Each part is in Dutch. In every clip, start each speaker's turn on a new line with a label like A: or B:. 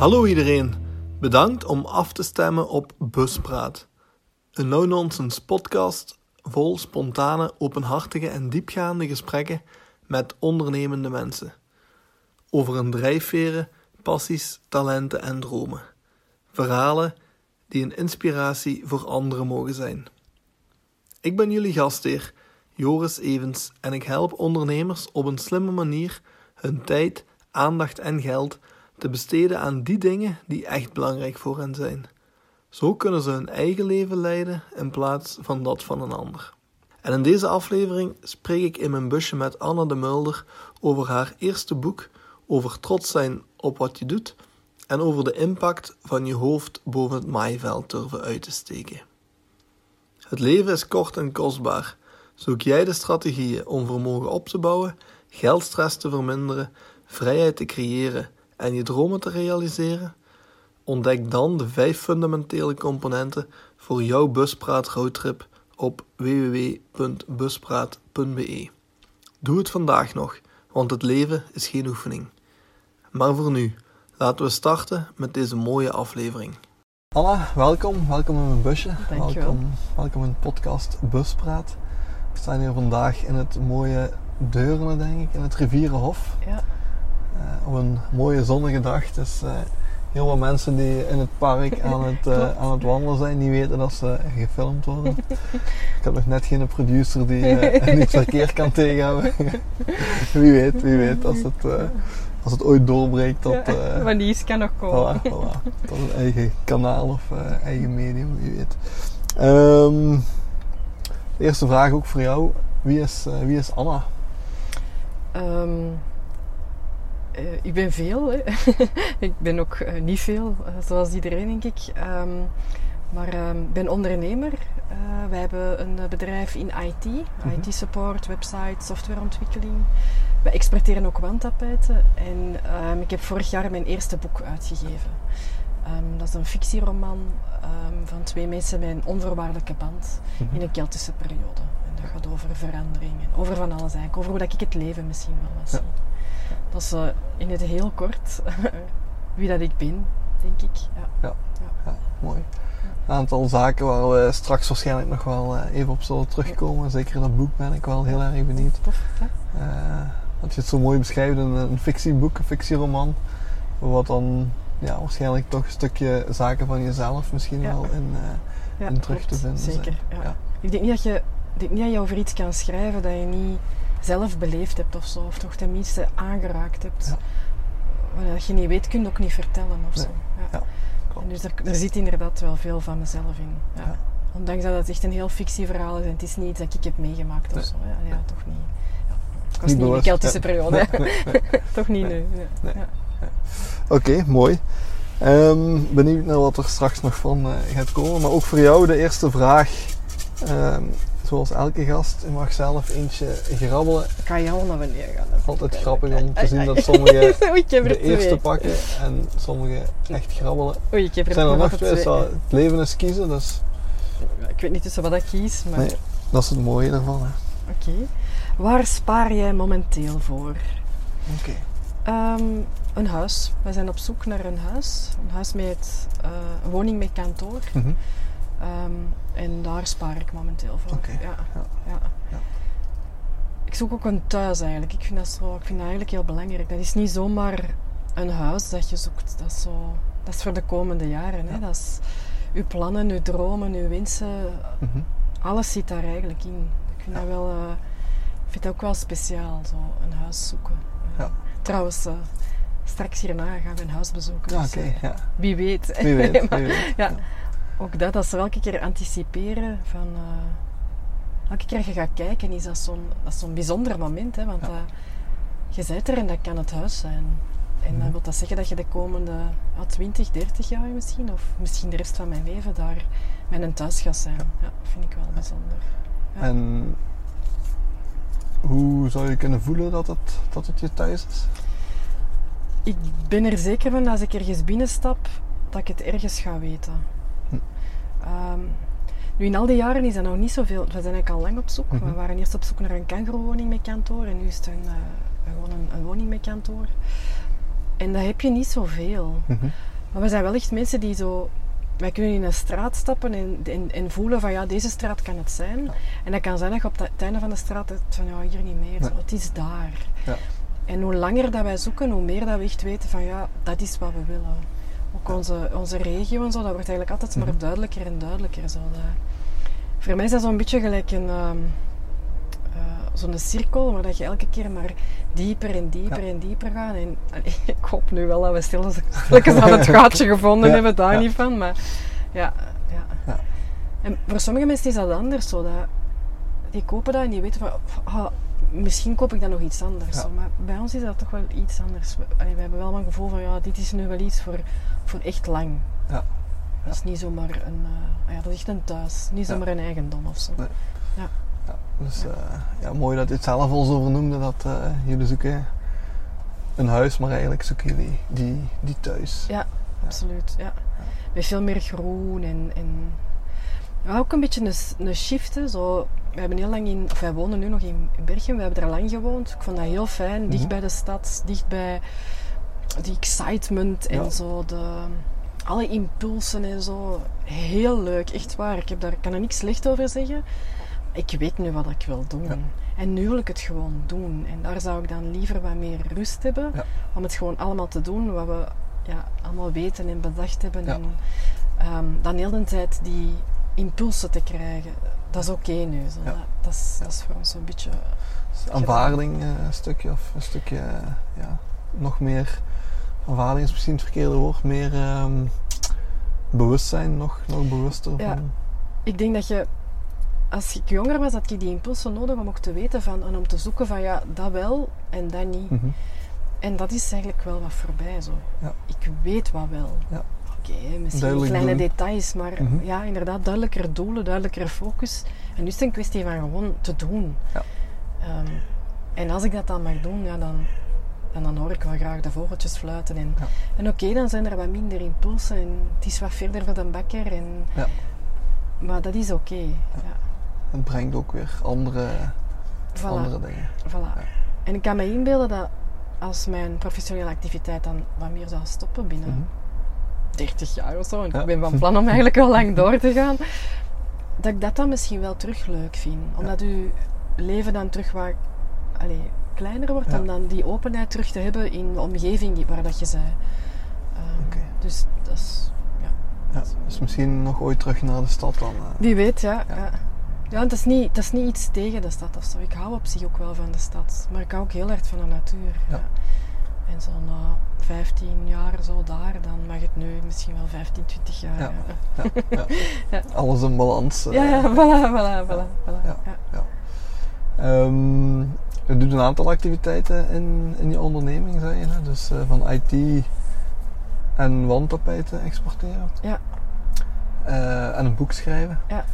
A: Hallo iedereen, bedankt om af te stemmen op Buspraat. Een no-nonsense podcast vol spontane, openhartige en diepgaande gesprekken met ondernemende mensen. Over hun drijfveren, passies, talenten en dromen. Verhalen die een inspiratie voor anderen mogen zijn. Ik ben jullie gastheer, Joris Evens, en ik help ondernemers op een slimme manier hun tijd, aandacht en geld te besteden aan die dingen die echt belangrijk voor hen zijn. Zo kunnen ze hun eigen leven leiden in plaats van dat van een ander. En in deze aflevering spreek ik in mijn busje met Anna de Mulder over haar eerste boek, over trots zijn op wat je doet en over de impact van je hoofd boven het maaiveld durven uit te steken. Het leven is kort en kostbaar. Zoek jij de strategieën om vermogen op te bouwen, geldstress te verminderen, vrijheid te creëren en je dromen te realiseren? Ontdek dan de vijf fundamentele componenten voor jouw buspraat roadtrip op www.buspraat.be. Doe het vandaag nog, want het leven is geen oefening. Maar voor nu, laten we starten met deze mooie aflevering. Anna, welkom. Welkom in mijn busje.
B: Dankjewel.
A: Welkom, welkom in de podcast Buspraat. We staan hier vandaag in het mooie Deurne, denk ik, in het Rivierenhof.
B: Ja,
A: op een mooie zonnige dag. Dus eh, heel wat mensen die in het park aan het, eh, aan het wandelen zijn, die weten dat ze gefilmd worden. ik heb nog net geen producer die eh, niet verkeerd kan tegenhouden. wie weet, wie weet, als het, eh, als het ooit doorbreekt tot, eh,
B: maar die kan nog komen.
A: voilà, voilà, tot een eigen kanaal of eh, eigen medium, wie weet. Ehm, de eerste vraag ook voor jou. Wie is, eh, wie is Anna?
B: Ehm, eh, ik ben veel. Hè. ik ben ook eh, niet veel, eh, zoals iedereen denk ik. Ehm, maar ehm, ik ben ondernemer. Wij hebben een bedrijf in IT. IT-support, website, softwareontwikkeling. Wij exporteren ook wandtapijten. En ehm, ik heb vorig jaar mijn eerste boek uitgegeven. Dat is een fictieroman van twee mensen met een onvoorwaardelijke band in een Keltische periode. En dat gaat over verandering en over van alles eigenlijk. Over hoe dat ik het leven misschien wel wat
A: Ja.
B: Dat is eh, in het heel kort wie dat ik ben, denk ik. Ja.
A: Ja, mooi. Een aantal zaken waar we straks waarschijnlijk nog wel eh, even op zullen terugkomen. Zeker dat boek ben ik wel heel erg benieuwd.
B: Tof,
A: dat je het zo mooi beschrijft in een fictieboek, een fictieroman. Wat dan ja, waarschijnlijk toch een stukje zaken van jezelf misschien
B: Ja.
A: wel in,
B: Ja,
A: in terug te vinden.
B: Zeker, ja.
A: Ja.
B: Ik denk niet dat je, ik denk niet dat je over iets kan schrijven dat je niet zelf beleefd hebt of zo. Of toch tenminste aangeraakt hebt.
A: Ja.
B: Wat je niet weet, kun je ook niet vertellen of
A: Nee.
B: zo. Ja. En dus er, er zit inderdaad wel veel van mezelf in. Ondanks dat het echt een heel fictieverhaal is en het is niet iets dat ik heb meegemaakt
A: Nee.
B: of zo. Ja, ja toch niet. Ja. Ik was
A: Niet
B: niet, in de Keltische periode. Toch niet nu. Ja.
A: Nee.
B: Ja.
A: Oké, mooi. Ehm, benieuwd naar wat er straks nog van eh, gaat komen. Maar ook voor jou de eerste vraag. Ehm, zoals elke gast, je mag zelf eentje grabbelen.
B: Kan je al naar beneden gaan?
A: Altijd grappig om te zien dat sommigen de eerste pakken en sommigen echt grabbelen.
B: Oei, ik heb er
A: zijn er nog twee, het leven is kiezen, dus
B: Ik weet niet tussen wat ik kies, maar
A: nee, dat is het mooie ervan. Hè.
B: oké. Waar spaar jij momenteel voor?
A: Oké.
B: Ehm, een huis. We zijn op zoek naar een huis. Een huis met eh, een woning met kantoor.
A: Mhm.
B: Ehm, en daar spaar ik momenteel voor. Ja.
A: ja.
B: Ja.
A: Ja.
B: Ik zoek ook een thuis eigenlijk. Ik vind, dat zo, ik vind dat eigenlijk heel belangrijk. Dat is niet zomaar een huis dat je zoekt. Dat is, zo, dat is voor de komende jaren. Hè. Dat is uw plannen, uw dromen, uw wensen.
A: Mhm.
B: Alles zit daar eigenlijk in. Ik vind dat wel... eh, ik vind dat ook wel speciaal, zo een huis zoeken. Eh,
A: Ja.
B: Trouwens, eh, straks hierna gaan we een huis bezoeken.
A: Ja,
B: dus,
A: ja.
B: Wie weet.
A: Wie weet, wie weet.
B: ja, ook dat, als we elke keer anticiperen van... eh, elke keer je gaat kijken, is dat zo'n, dat bijzonder moment. Hè, want
A: Ja.
B: eh, je bent er en dat kan het huis zijn. En
A: Mhm.
B: dan wil dat zeggen dat je de komende ja, 20, 30 jaar misschien, of misschien de rest van mijn leven, daar met een thuis gaat zijn. Ja, vind ik wel bijzonder. Ja.
A: En hoe zou je kunnen voelen dat het, dat het je thuis is?
B: Ik ben er zeker van als ik ergens binnenstap, dat ik het ergens ga weten.
A: Hm.
B: Ehm, nu, in al die jaren is dat nog niet zoveel. We zijn eigenlijk al lang op zoek.
A: Mhm.
B: We waren eerst op zoek naar een kangoeroewoning met kantoor en nu is het een, eh, gewoon een, een woning met kantoor. En dat heb je niet zoveel.
A: Mhm.
B: Maar we zijn wel echt mensen die zo... Wij kunnen in een straat stappen en, en, en voelen van ja, deze straat kan het zijn.
A: Ja.
B: En dat kan zijn dat je op het einde van de straat hebt van ja, hier niet meer.
A: Nee.
B: Het is daar.
A: Ja.
B: En hoe langer dat wij zoeken, hoe meer dat we echt weten van ja, dat is wat we willen. Ook onze, onze regio en zo, dat wordt eigenlijk altijd maar
A: Mhm.
B: duidelijker en duidelijker. Zo. Dat, voor mij is dat zo'n beetje gelijk een, ehm, eh, zo'n cirkel, waar dat je elke keer maar dieper en dieper en dieper gaat. En, allee, ik hoop nu wel dat we stil aan het gaatje gevonden
A: Ja,
B: hebben, daar
A: ja.
B: niet van. Maar ja, ja.
A: Ja.
B: En voor sommige mensen is dat anders. Zo, dat, die kopen dat en die weten van, ah, misschien koop ik dan nog iets anders.
A: Ja.
B: Maar bij ons is dat toch wel iets anders. We, allee, we hebben wel een gevoel van, ja, dit is nu wel iets voor, voor echt lang.
A: Ja.
B: Dat is niet zomaar een, eh, ah ja, dat is echt een thuis, niet zomaar een eigendom of zo.
A: Nee. Ja, dus eh, ja, mooi dat je het zelf al zo vernoemde, dat eh, jullie zoeken een huis, maar eigenlijk zoeken jullie die, die thuis.
B: Ja, absoluut. Ja. Met veel meer groen en, en ja, ook een beetje een, een shift. hè, Zo, we hebben heel lang in, of wij wonen nu nog in, Berchem, we hebben er lang gewoond. Ik vond dat heel fijn, dicht
A: Mhm.
B: bij de stad, dicht bij die excitement en
A: Ja.
B: zo. De, alle impulsen en zo. Heel leuk, echt waar. Ik heb daar, kan er niks slecht over zeggen. Ik weet nu wat ik wil doen.
A: Ja.
B: En nu wil ik het gewoon doen. En daar zou ik dan liever wat meer rust hebben.
A: Ja.
B: Om het gewoon allemaal te doen wat we ja, allemaal weten en bedacht hebben. En, ehm, dan heel de tijd die impulsen te krijgen. Dat is oké nu. Zo.
A: Ja.
B: Dat, is, dat is voor ons een beetje...
A: Aanvaarding eh, een stukje, of een stukje, ja, nog meer, aanvaarding is misschien het verkeerde woord, meer ehm, bewustzijn, nog, nog bewuster
B: Ja.
A: van.
B: Ik denk dat je... Als ik jonger was, had ik die impulsen nodig om ook te weten van, en om te zoeken van ja, dat wel en dat niet.
A: Mhm.
B: En dat is eigenlijk wel wat voorbij zo.
A: Ja.
B: Ik weet wat wel.
A: Ja.
B: Oké, misschien
A: Duidelijk
B: kleine
A: doen.
B: details, maar
A: Mhm.
B: ja, inderdaad, duidelijker doelen, duidelijkere focus. En nu is het een kwestie van gewoon te doen.
A: Ja.
B: Ehm, en als ik dat dan mag doen, ja, dan, dan, dan hoor ik wel graag de vogeltjes fluiten. En,
A: Ja.
B: en oké, dan zijn er wat minder impulsen en het is wat verder van de bakker. En,
A: Ja.
B: Maar dat is oké. Ja.
A: Het brengt ook weer andere,
B: Voilà.
A: andere dingen.
B: Voilà. En ik kan me inbeelden dat als mijn professionele activiteit dan wat meer zou stoppen binnen
A: Mhm.
B: 30 jaar of zo, en ik ben van plan om eigenlijk wel lang door te gaan, dat ik dat dan misschien wel terug leuk vind. Omdat uw leven dan terug wat allee, kleiner wordt, om dan die openheid terug te hebben in de omgeving waar dat je zei. Ehm,
A: Oké.
B: Dus dat is, ja.
A: Ja, dus misschien nog ooit terug naar de stad dan. eh.
B: Wie weet, ja.
A: Ja.
B: ja. ja. het, is niet, het is niet iets tegen de stad of zo. Ik hou op zich ook wel van de stad. Maar ik hou ook heel erg van de natuur.
A: Ja.
B: En zo na 15 jaar zo daar, dan mag het nu misschien wel 15, 20 jaar.
A: Ja.
B: Ja,
A: Ja. Alles in balans. eh.
B: ja, ja, voilà, voilà, voilà. voilà.
A: Ja.
B: Ja.
A: Ehm, je doet een aantal activiteiten in, in je onderneming, zei je. Hè? Dus eh, van IT en wandtapijten exporteren.
B: Ja.
A: Eh, en een boek schrijven.
B: Ja.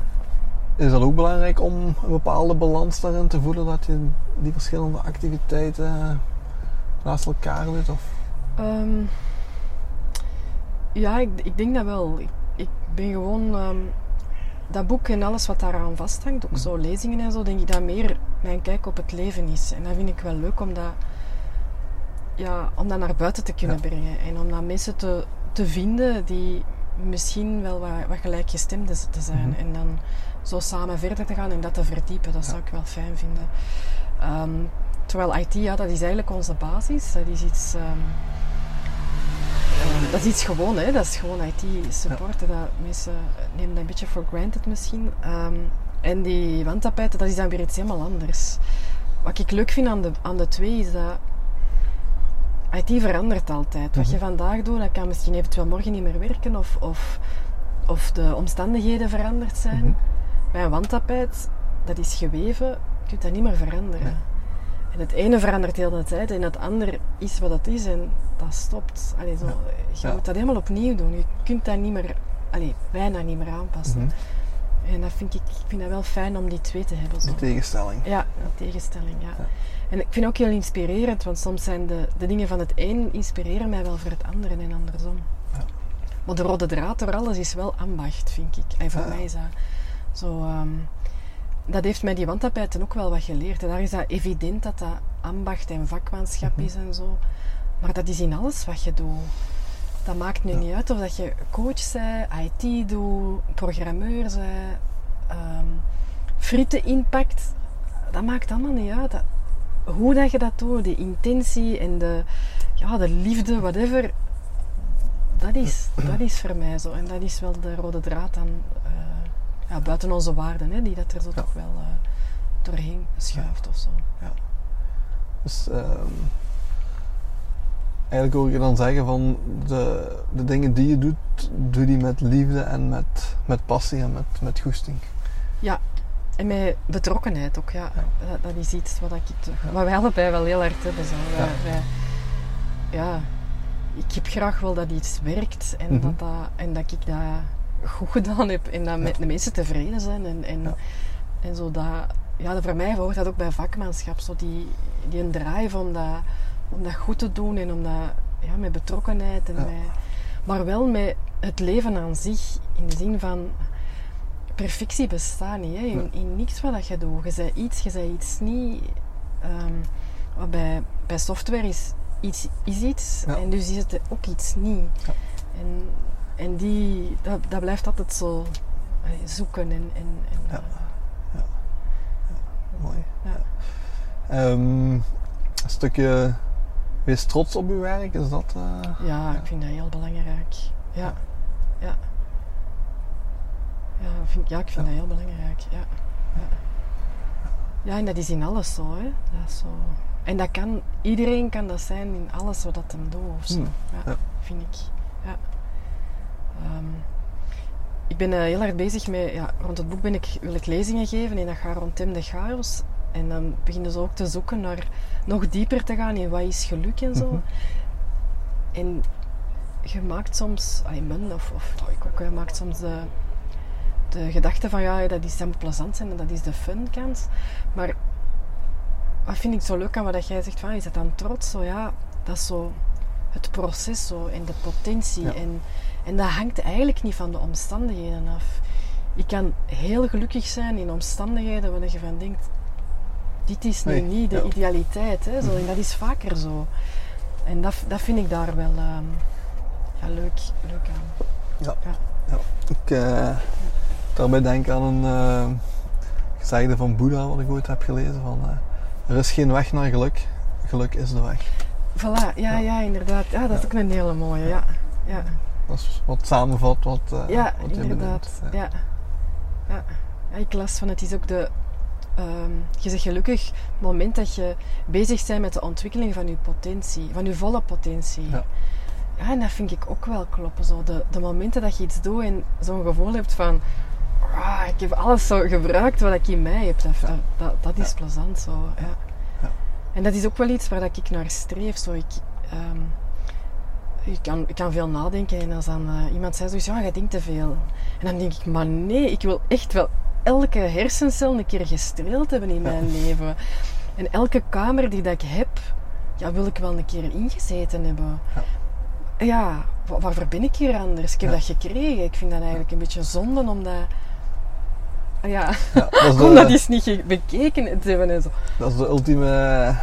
A: Is dat ook belangrijk om een bepaalde balans daarin te voelen? Dat je die verschillende activiteiten naast elkaar doet? Of?
B: Ehm, ja, ik, ik denk dat wel. Ik, ik ben gewoon... ehm, dat boek en alles wat daaraan vasthangt, ook zo lezingen en zo, denk ik dat meer mijn kijk op het leven is. En dat vind ik wel leuk om dat, ja, om dat naar buiten te kunnen
A: Ja.
B: brengen. En om dan mensen te, te vinden die misschien wel wat, wat gelijkgestemden te zijn.
A: Mhm.
B: En dan zo samen verder te gaan en dat te verdiepen, dat zou ik wel fijn vinden. Ehm, terwijl IT, ja, dat is eigenlijk onze basis. Dat is iets... eh, dat is iets gewoon, hè. dat is gewoon IT-support. Dat mensen nemen dat een beetje for granted misschien. Ehm, en die wandtapijten, dat is dan weer iets helemaal anders. Wat ik leuk vind aan de, aan de twee is dat IT verandert altijd. Wat je
A: Mhm.
B: vandaag doet, dat kan misschien eventueel morgen niet meer werken of, of, of de omstandigheden veranderd zijn.
A: Mhm.
B: Bij een wandtapijt, dat is geweven, je kunt dat niet meer veranderen. En het ene verandert heel de tijd en het andere is wat het is en dat stopt. Allee, zo, Je
A: Ja.
B: moet dat helemaal opnieuw doen. Je kunt dat niet meer, allee, bijna niet meer aanpassen.
A: Mhm.
B: En dat vind ik, ik vind dat wel fijn om die twee te hebben. Zo.
A: Die tegenstelling.
B: Ja, die tegenstelling, ja.
A: Ja.
B: En ik vind het ook heel inspirerend, want soms zijn de, de dingen van het een inspireren mij wel voor het andere en andersom.
A: Ja.
B: Maar de rode draad door alles is wel ambacht, vind ik. En voor mij is dat zo... ehm, dat heeft mij die wandtapijten ook wel wat geleerd. En daar is dat evident dat dat ambacht en vakmanschap
A: Mhm.
B: is en zo. Maar dat is in alles wat je doet. Dat maakt nu niet uit of dat je coach bent, IT doet, programmeur bent, ehm, frieten inpakt. Dat maakt allemaal niet uit. Dat- hoe dat je dat doet, de intentie en de, ja, de liefde, whatever. Dat is, dat is voor mij zo. En dat is wel de rode draad eh, ja, buiten onze waarden, hè, die dat er zo
A: Ja.
B: toch wel eh, doorheen schuift of zo. Ja.
A: Dus ehm, eigenlijk hoor ik je dan zeggen van de, de dingen die je doet, doe die met liefde en met, met passie en met, met goesting.
B: En met betrokkenheid ook, ja.
A: Ja.
B: Dat, dat is iets wat, ik,
A: Ja.
B: wat wij allebei wel heel hard hebben. Zo. Wij,
A: Ja.
B: wij- ja, ik heb graag wel dat iets werkt en,
A: Mhm.
B: dat, dat, en dat ik dat goed gedaan heb en dat met de mensen tevreden zijn. En, en, en zo dat, ja, dat voor mij hoort dat ook bij vakmanschap, zo die, die een drive om dat, om dat goed te doen en om dat ja, met betrokkenheid en met, maar wel met het leven aan zich in de zin van perfectie bestaat niet. Hè? In, in niks wat dat je doet. Je zei iets, je zei iets niet. Ehm, wat bij, bij software is iets, is iets
A: Ja.
B: en dus is het ook iets niet.
A: Ja.
B: En, en die, dat, dat blijft altijd zo zoeken en, en, en
A: Ja.
B: eh,
A: Mooi.
B: Ja.
A: Ehm, een stukje wees trots op je werk, is dat? eh,
B: ja, ik vind dat heel belangrijk. Ja, ja. Ja, ik vind, ja, ik vind
A: Ja.
B: dat heel belangrijk. Ja. Ja. ja, en dat is in alles zo. Hè. Dat is zo. En dat kan, iedereen kan dat zijn in alles wat dat hem doet. Of zo.
A: Hmm.
B: Ja,
A: Ja.
B: vind ik. Ja. Ehm, ik ben eh, heel hard bezig met, ja, rond het boek ben ik, wil ik lezingen geven en dat gaat rond Tim de Chaos. En dan beginnen ze ook te zoeken naar nog dieper te gaan in wat is geluk en zo.
A: Mhm.
B: En je maakt soms, men of, of oh, ik ook, je maakt soms de, de gedachte van ja, dat, is, dat moet plezant zijn en dat is de fun kant. Maar wat vind ik zo leuk aan wat dat jij zegt van is dat dan trots? Zo ja, dat is zo het proces zo en de potentie.
A: Ja.
B: En, en dat hangt eigenlijk niet van de omstandigheden af. Je kan heel gelukkig zijn in omstandigheden waar je van denkt, dit is nu
A: Nee,
B: niet de
A: ja.
B: idealiteit. Hè, zo, en dat is vaker zo. En dat, dat vind ik daar wel ehm, ja, leuk, leuk aan.
A: Ja.
B: Ja.
A: ja. Ik uh, daarbij denk aan een uh, gezegde van Boeddha, wat ik ooit heb gelezen: van, uh, Er is geen weg naar geluk, geluk is de weg.
B: Voilà, ja, ja. inderdaad. Ja, dat is ook een hele mooie. Ja, ja.
A: Dat is wat samenvat wat, uh,
B: ja
A: wat je
B: inderdaad.
A: benoemt.
B: Ja. Ja. Ja. ik las van het is ook de. Um, je zegt gelukkig het moment dat je bezig bent met de ontwikkeling van je potentie, van je volle potentie.
A: Ja.
B: Ja, en dat vind ik ook wel kloppen. Zo. De, de momenten dat je iets doet en zo'n gevoel hebt van... Ah, ik heb alles zo gebruikt wat ik in mij heb. Dat,
A: Ja.
B: dat, dat, dat is plezant zo. Ja.
A: Ja.
B: En dat is ook wel iets waar dat ik naar streef. Zo. Ik, ehm, ik, kan, ik kan veel nadenken en als dan uh, iemand zegt zo, ja, je denkt te veel. En dan denk ik, maar nee, ik wil echt wel elke hersencel een keer gestreeld hebben in
A: Ja.
B: mijn leven. En elke kamer die dat ik heb, ja, wil ik wel een keer ingezeten hebben.
A: Ja.
B: Ja, wa- waarvoor ben ik hier anders? Ik heb
A: Ja.
B: dat gekregen. Ik vind dat eigenlijk een beetje zonde om dat... Ja,
A: Ja, dat, is
B: om dat eens niet bekeken te hebben en zo.
A: dat is de ultieme,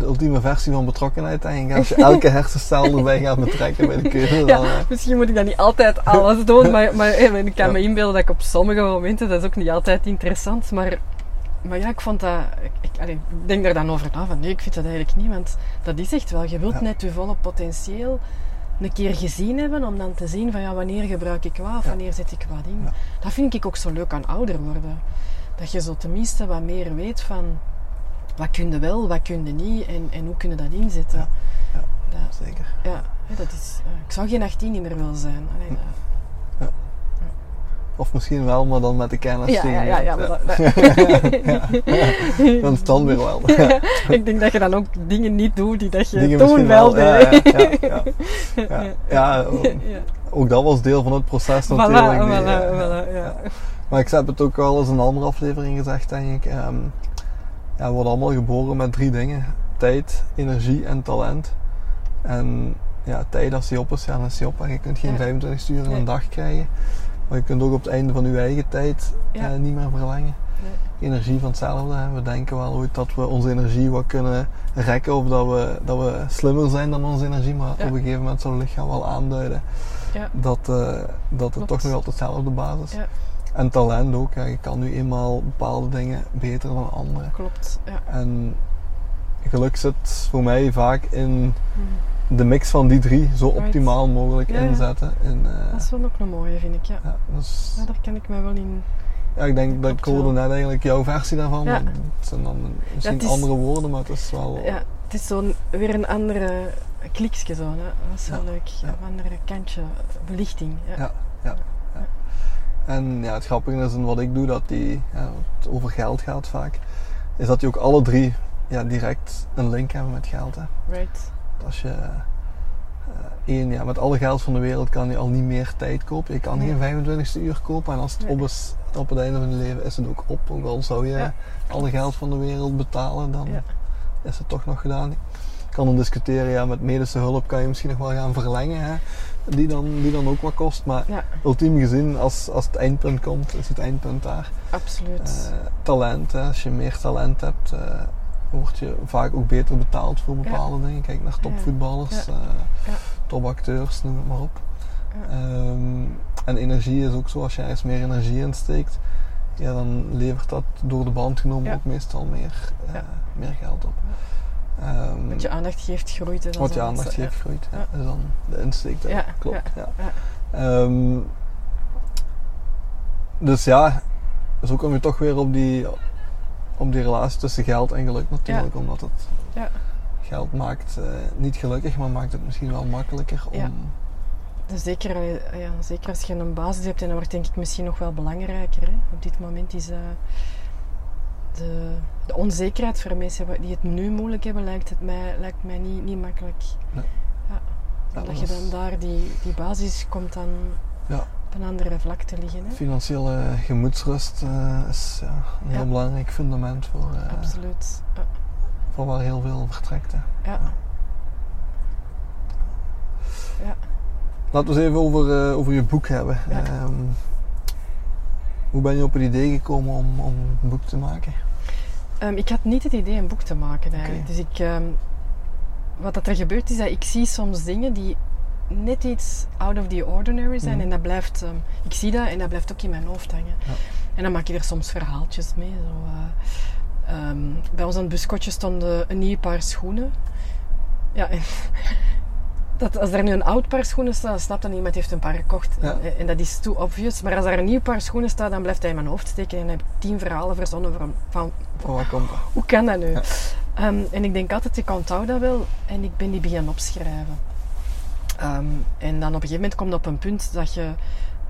A: de ultieme versie van betrokkenheid, ik. Als je elke hersencel erbij gaat betrekken bij de keuze, dan... eh,
B: Ja, misschien moet ik dat niet altijd alles doen, maar, maar eh, ik kan
A: Ja.
B: me inbeelden dat ik op sommige momenten, dat is ook niet altijd interessant, maar, maar ja, ik vond dat, ik, ik, allee, ik denk daar dan over na, van nee, ik vind dat eigenlijk niet, want dat is echt wel, je wilt
A: Ja.
B: net je volle potentieel een keer gezien hebben, om dan te zien van ja, wanneer gebruik ik wat, of
A: Ja.
B: wanneer zet ik wat in.
A: Ja.
B: Dat vind ik ook zo leuk aan ouder worden. Dat je zo tenminste wat meer weet van, wat kun je wel, wat kun je niet, en, en hoe kun je dat inzetten.
A: Ja. Ja.
B: Dat,
A: Zeker.
B: ja, dat is, ik zou geen 18 meer willen zijn. Allee,
A: Of misschien wel, maar dan met de kennis
B: ja, ja, ja, ja,
A: ja.
B: dat-
A: Ja. Dan is het dan weer wel.
B: ik denk dat je dan ook dingen niet doet die dat je
A: Dingen
B: toen wel deed.
A: ja, ja, ja. Ja. Ja,
B: Ja.
A: ook dat was deel van het proces
B: Voilà,
A: natuurlijk.
B: voilà, voilà, ja.
A: Maar ik heb het ook wel eens in een andere aflevering gezegd, denk ik. Ehm, ja, we worden allemaal geboren met drie dingen. Tijd, energie en talent. En ja, tijd als die op is, ja, dan is die op. En je kunt geen
B: Ja.
A: 25 uur in
B: Nee.
A: een dag krijgen. Maar je kunt ook op het einde van je eigen tijd
B: Ja.
A: eh, niet meer verlengen.
B: Nee.
A: Energie van hetzelfde. Hè. We denken wel ooit dat we onze energie wat kunnen rekken of dat we, dat we slimmer zijn dan onze energie. Maar
B: Ja.
A: op een gegeven moment zal het lichaam wel aanduiden
B: Ja.
A: dat, eh, dat het
B: Klopt.
A: toch nog altijd dezelfde basis is. En talent ook. Ja. Je kan nu eenmaal bepaalde dingen beter dan anderen.
B: Klopt. Ja.
A: En geluk zit voor mij vaak in
B: Hm.
A: de mix van die drie zo
B: Right.
A: optimaal mogelijk
B: Ja,
A: inzetten. In, eh,
B: Dat is wel ook een mooie, vind ik. Ja.
A: ja,
B: daar kan ik mij wel in.
A: ja, ik denk dat ik hoorde net eigenlijk jouw versie daarvan.
B: Ja.
A: Maar het zijn dan misschien
B: is-
A: andere woorden, maar het is wel...
B: Ja, het is zo'n weer een andere kliksje zo. Hè. Dat is wel
A: Ja,
B: leuk.
A: ja.
B: Een andere kantje belichting. Ja,
A: ja. En ja, het grappige is in wat ik doe, dat die, ja, het over geld gaat vaak, is dat die ook alle drie ja, direct een link hebben met geld. Hè.
B: Right.
A: Als je eh, één, ja, met alle geld van de wereld kan je al niet meer tijd kopen. Je kan
B: Nee.
A: geen 25ste uur kopen. En als het
B: Nee.
A: op is, op het einde van je leven, is het ook op. Ook al zou je
B: Ja.
A: alle geld van de wereld betalen, dan
B: Ja.
A: is het toch nog gedaan. Ik kan dan discussiëren, ja, met medische hulp kan je misschien nog wel gaan verlengen. Hè, die, dan, die dan ook wat kost. Maar
B: Ja,
A: ultiem gezien, als, als het eindpunt komt, is het eindpunt daar.
B: absoluut.
A: Eh, talent, hè. als je meer talent hebt, eh, word je vaak ook beter betaald voor bepaalde dingen. Kijk naar topvoetballers,
B: Ja.
A: eh,
B: Ja.
A: topacteurs, noem het maar op. Ehm, en energie is ook zo, als je ergens meer energie in steekt, ja, dan levert dat door de band genomen ook meestal meer, meer geld op.
B: Wat je aandacht geeft, groeit. hè,
A: wat je aandacht geeft,
B: ja.
A: groeit. Ja. Dat is dan de insteek.
B: Ja,
A: Klopt. Ehm, dus ja, ook kom je toch weer op die, op die relatie tussen geld en geluk natuurlijk. Omdat het
B: Ja.
A: geld maakt eh, niet gelukkig, maar maakt het misschien wel makkelijker om...
B: Zeker, eh, ja, zeker als je een basis hebt, en dat wordt denk ik misschien nog wel belangrijker. Hè. Op dit moment is eh, de, de onzekerheid voor mensen die het nu moeilijk hebben, lijkt, het mij, lijkt mij niet, niet makkelijk.
A: Nee.
B: Ja.
A: Ja,
B: dat je dan daar die, die basis komt dan
A: Ja.
B: op een andere vlak te liggen. Hè.
A: Financiële gemoedsrust eh, is ja, een heel belangrijk fundament voor, eh,
B: Absoluut. Ja.
A: voor waar heel veel vertrekt. Hè.
B: Ja. Ja.
A: Laten we eens even over, eh, over je boek hebben. Ehm, hoe ben je op het idee gekomen om, om een boek te maken?
B: Ehm, ik had niet het idee een boek te maken eigenlijk. Dus ik, ehm, wat dat er gebeurt is dat ik zie soms dingen die net iets out of the ordinary zijn.
A: Mhm.
B: En dat blijft, ehm, ik zie dat en dat blijft ook in mijn hoofd hangen.
A: Ja.
B: En dan maak ik er soms verhaaltjes mee. Zo, eh, bij ons aan het buskotje stonden een nieuw paar schoenen. Ja, en dat, als er nu een oud paar schoenen staat, dan snapt dat iemand heeft een paar gekocht.
A: Ja.
B: En, dat is too obvious. Maar als er een nieuw paar schoenen staat, dan blijft hij in mijn hoofd steken. En heb ik tien verhalen verzonnen van, van
A: waar komt dat?
B: hoe kan dat nu?
A: Ja.
B: Ehm, en ik denk altijd, ik onthoud dat wel. En ik ben die beginnen opschrijven. Ehm, en dan op een gegeven moment komt het op een punt dat je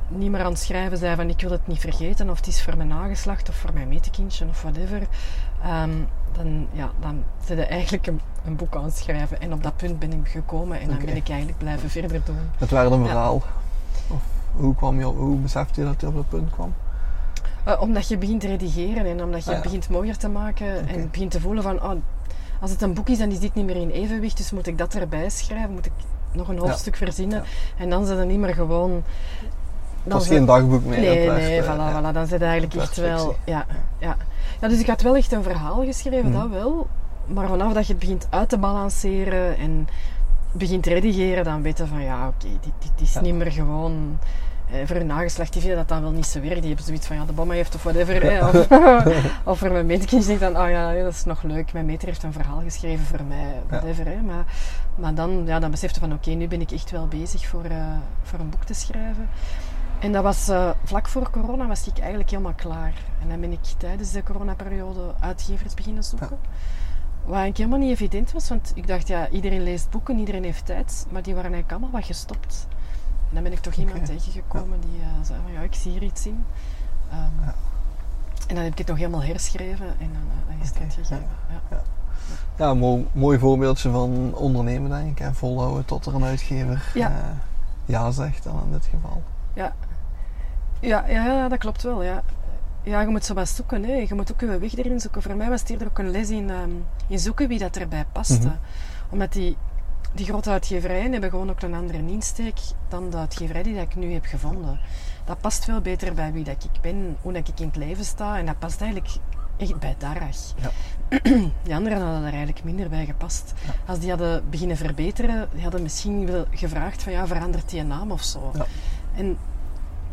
B: niet meer aan het schrijven bent van ik wil het niet vergeten. Of het is voor mijn nageslacht of voor mijn metekindje of whatever. Ehm, dan, ja, dan zit je eigenlijk een, een boek aan het schrijven. En op dat punt ben ik gekomen. En dan ben ik eigenlijk blijven verder doen.
A: Het werd een
B: Ja.
A: verhaal. Of hoe, kwam je, op- hoe besefte je dat je op dat punt kwam?
B: Eh, omdat je begint te redigeren en omdat je
A: Ah, ja.
B: begint mooier te maken en begint te voelen van, oh, als het een boek is, dan is dit niet meer in evenwicht, dus moet ik dat erbij schrijven, moet ik nog een hoofdstuk verzinnen. En dan zit het niet meer gewoon...
A: Het was
B: zit-
A: geen dagboek meer.
B: Nee, nee,
A: eh,
B: voilà,
A: ja.
B: voilà, dan zit het eigenlijk echt wel... Ja, ja. Ja, dus ik had wel echt een verhaal geschreven,
A: Mhm.
B: dat wel. Maar vanaf dat je het begint uit te balanceren en begint te redigeren, dan weet je van, ja, oké, dit, dit is
A: Ja.
B: niet meer gewoon... Eh, voor hun nageslacht, die vinden dat dan wel niet zo werk. Die hebben zoiets van, ja, de bomma heeft of whatever. Of, of voor mijn meterkindje denkt dan, oh ja, dat is nog leuk. Mijn meter heeft een verhaal geschreven voor mij, whatever. Maar, maar dan, ja, dan besefte van, oké, nu ben ik echt wel bezig voor, eh, voor een boek te schrijven. En dat was eh, vlak voor corona was ik eigenlijk helemaal klaar. En dan ben ik tijdens de coronaperiode uitgevers beginnen zoeken. Wat eigenlijk helemaal niet evident was, want ik dacht, ja, iedereen leest boeken, iedereen heeft tijd. Maar die waren eigenlijk allemaal wat gestopt. En dan ben ik toch iemand tegengekomen die eh, zei van, ja, ik zie hier iets in. Ehm,
A: Ja.
B: En dan heb ik het nog helemaal herschreven en dan, eh, dan is het
A: Oké,
B: uitgegeven. Ja.
A: Ja, een mooi, mooi voorbeeldje van ondernemen, denk ik. Volhouden tot er een uitgever
B: Ja.
A: ja zegt, dan in dit geval.
B: Ja. Ja, ja, ja, dat klopt wel. Ja. ja, je moet zo wat zoeken. Hè. Je moet ook je weg erin zoeken. Voor mij was het eerder ook een les in, ehm, in zoeken wie dat erbij paste.
A: Mhm.
B: Omdat die, die grote uitgeverijen hebben gewoon ook een andere insteek dan de uitgeverij die dat ik nu heb gevonden. Dat past veel beter bij wie dat ik ben, hoe dat ik in het leven sta. En dat past eigenlijk echt bij Darach.
A: Ja.
B: Die anderen hadden er eigenlijk minder bij gepast. Als die hadden beginnen verbeteren, die hadden misschien wel gevraagd van ja, verandert die naam of zo.
A: Ja.
B: En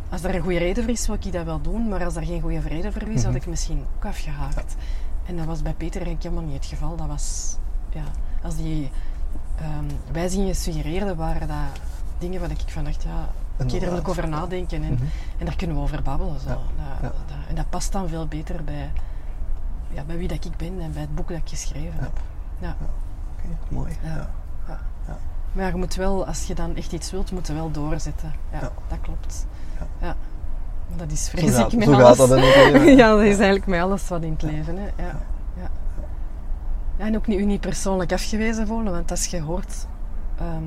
B: als er een goede reden voor is, wil ik dat wel doen. Maar als er geen goede reden voor is, had ik misschien ook afgehaakt. En dat was bij Peter eigenlijk helemaal niet het geval. Dat was, ja, als die ehm wijzigingen suggereerden, waren dat dingen waar ik van dacht, ja, oké, daar wil ik over nadenken. En, en daar kunnen we over babbelen. Zo.
A: Ja.
B: Dat- dat- en dat past dan veel beter bij, ja, bij wie dat ik ben en bij het boek dat ik geschreven heb. Ja.
A: Oké, mooi.
B: Ja. Maar je moet wel, als je dan echt iets wilt, moet je wel doorzetten. Ja. dat klopt.
A: Ja.
B: Maar dat is
A: Zo
B: vrees
A: gaat,
B: ik met
A: zo
B: alles.
A: gaat dat in het leven.
B: ja, dat is eigenlijk met alles wat in het leven. Hè. Ja. Ja. Ja, en ook niet, u niet persoonlijk afgewezen voelen, want als je hoort ehm,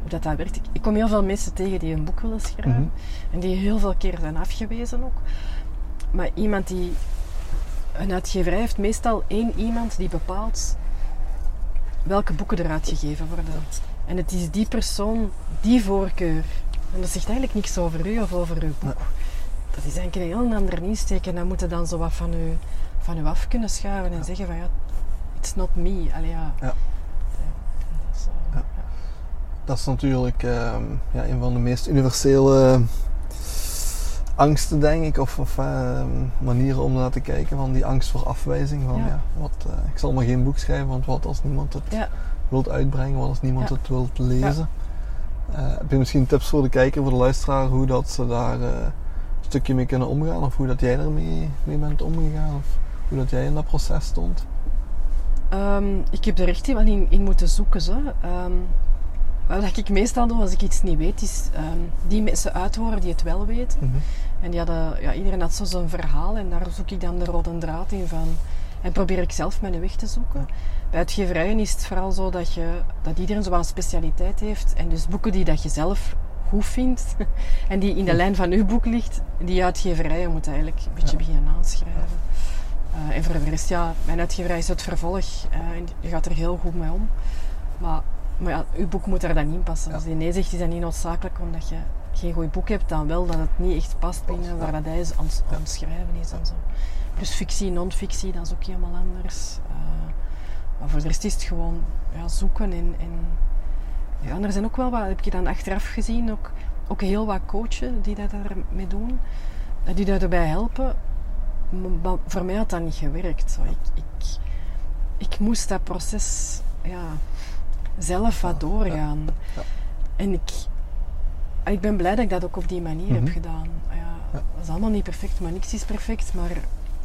B: hoe dat, dat werkt. Ik, ik kom heel veel mensen tegen die een boek willen schrijven
A: Mhm.
B: en die heel veel keer zijn afgewezen ook. Maar iemand die een uitgeverij heeft, meestal één iemand die bepaalt welke boeken er uitgegeven worden. En het is die persoon, die voorkeur. En dat zegt eigenlijk niks over u of over uw boek. Dat is eigenlijk een heel andere insteek. En dan moet je dan zo wat van u, van u af kunnen schuiven en zeggen van ja, it's not me. Allee, ja.
A: Ja.
B: Dat is, eh,
A: Ja. Dat is natuurlijk ehm, ja, een van de meest universele angsten, denk ik, of, of ehm, manieren om naar te kijken van die angst voor afwijzing. Van,
B: Ja.
A: ja. wat, eh, ik zal maar geen boek schrijven, want wat als niemand het
B: Ja.
A: wilt uitbrengen, wat als niemand
B: Ja.
A: het wilt lezen. Eh, heb je misschien tips voor de kijker, voor de luisteraar, hoe dat ze daar eh, een stukje mee kunnen omgaan? Of hoe dat jij ermee mee bent omgegaan? Of hoe dat jij in dat proces stond?
B: Ehm, ik heb er echt wel in, in moeten zoeken. Zo. Ehm, wat ik meestal doe als ik iets niet weet, is ehm, die mensen uithoren die het wel weten.
A: Mhm.
B: En die hadden, ja, iedereen had zo zijn verhaal en daar zoek ik dan de rode draad in van. En probeer ik zelf mijn weg te zoeken. Bij uitgeverijen is het vooral zo dat, je, dat iedereen zo wat een specialiteit heeft. En dus boeken die dat je zelf goed vindt en die in de lijn van uw boek ligt, die uitgeverijen moeten eigenlijk een beetje beginnen aanschrijven. Eh, en voor de rest, ja, mijn uitgeverij is het vervolg eh, en je gaat er heel goed mee om. Maar, maar ja, uw boek moet daar dan in passen.
A: Ja.
B: Als die nee zegt, is dat niet noodzakelijk omdat je geen goed boek hebt, dan wel dat het niet echt past binnen
A: ja.
B: waar dat hij is aan, aan het schrijven is en zo. Plus fictie, non-fictie, dat is ook helemaal anders. Eh, maar voor de rest is het gewoon ja, zoeken en, en ja, en er zijn ook wel wat, heb je dan achteraf gezien, ook, ook heel wat coachen die dat daarmee doen, eh, die dat erbij helpen. Maar voor mij had dat niet gewerkt. Zo. Ik, ik, ik moest dat proces ja, zelf wat doorgaan.
A: ja.
B: En ik, ik ben blij dat ik dat ook op die manier
A: Mhm.
B: heb gedaan. Ja,
A: Ja.
B: Dat is allemaal niet perfect, maar niks is perfect. Maar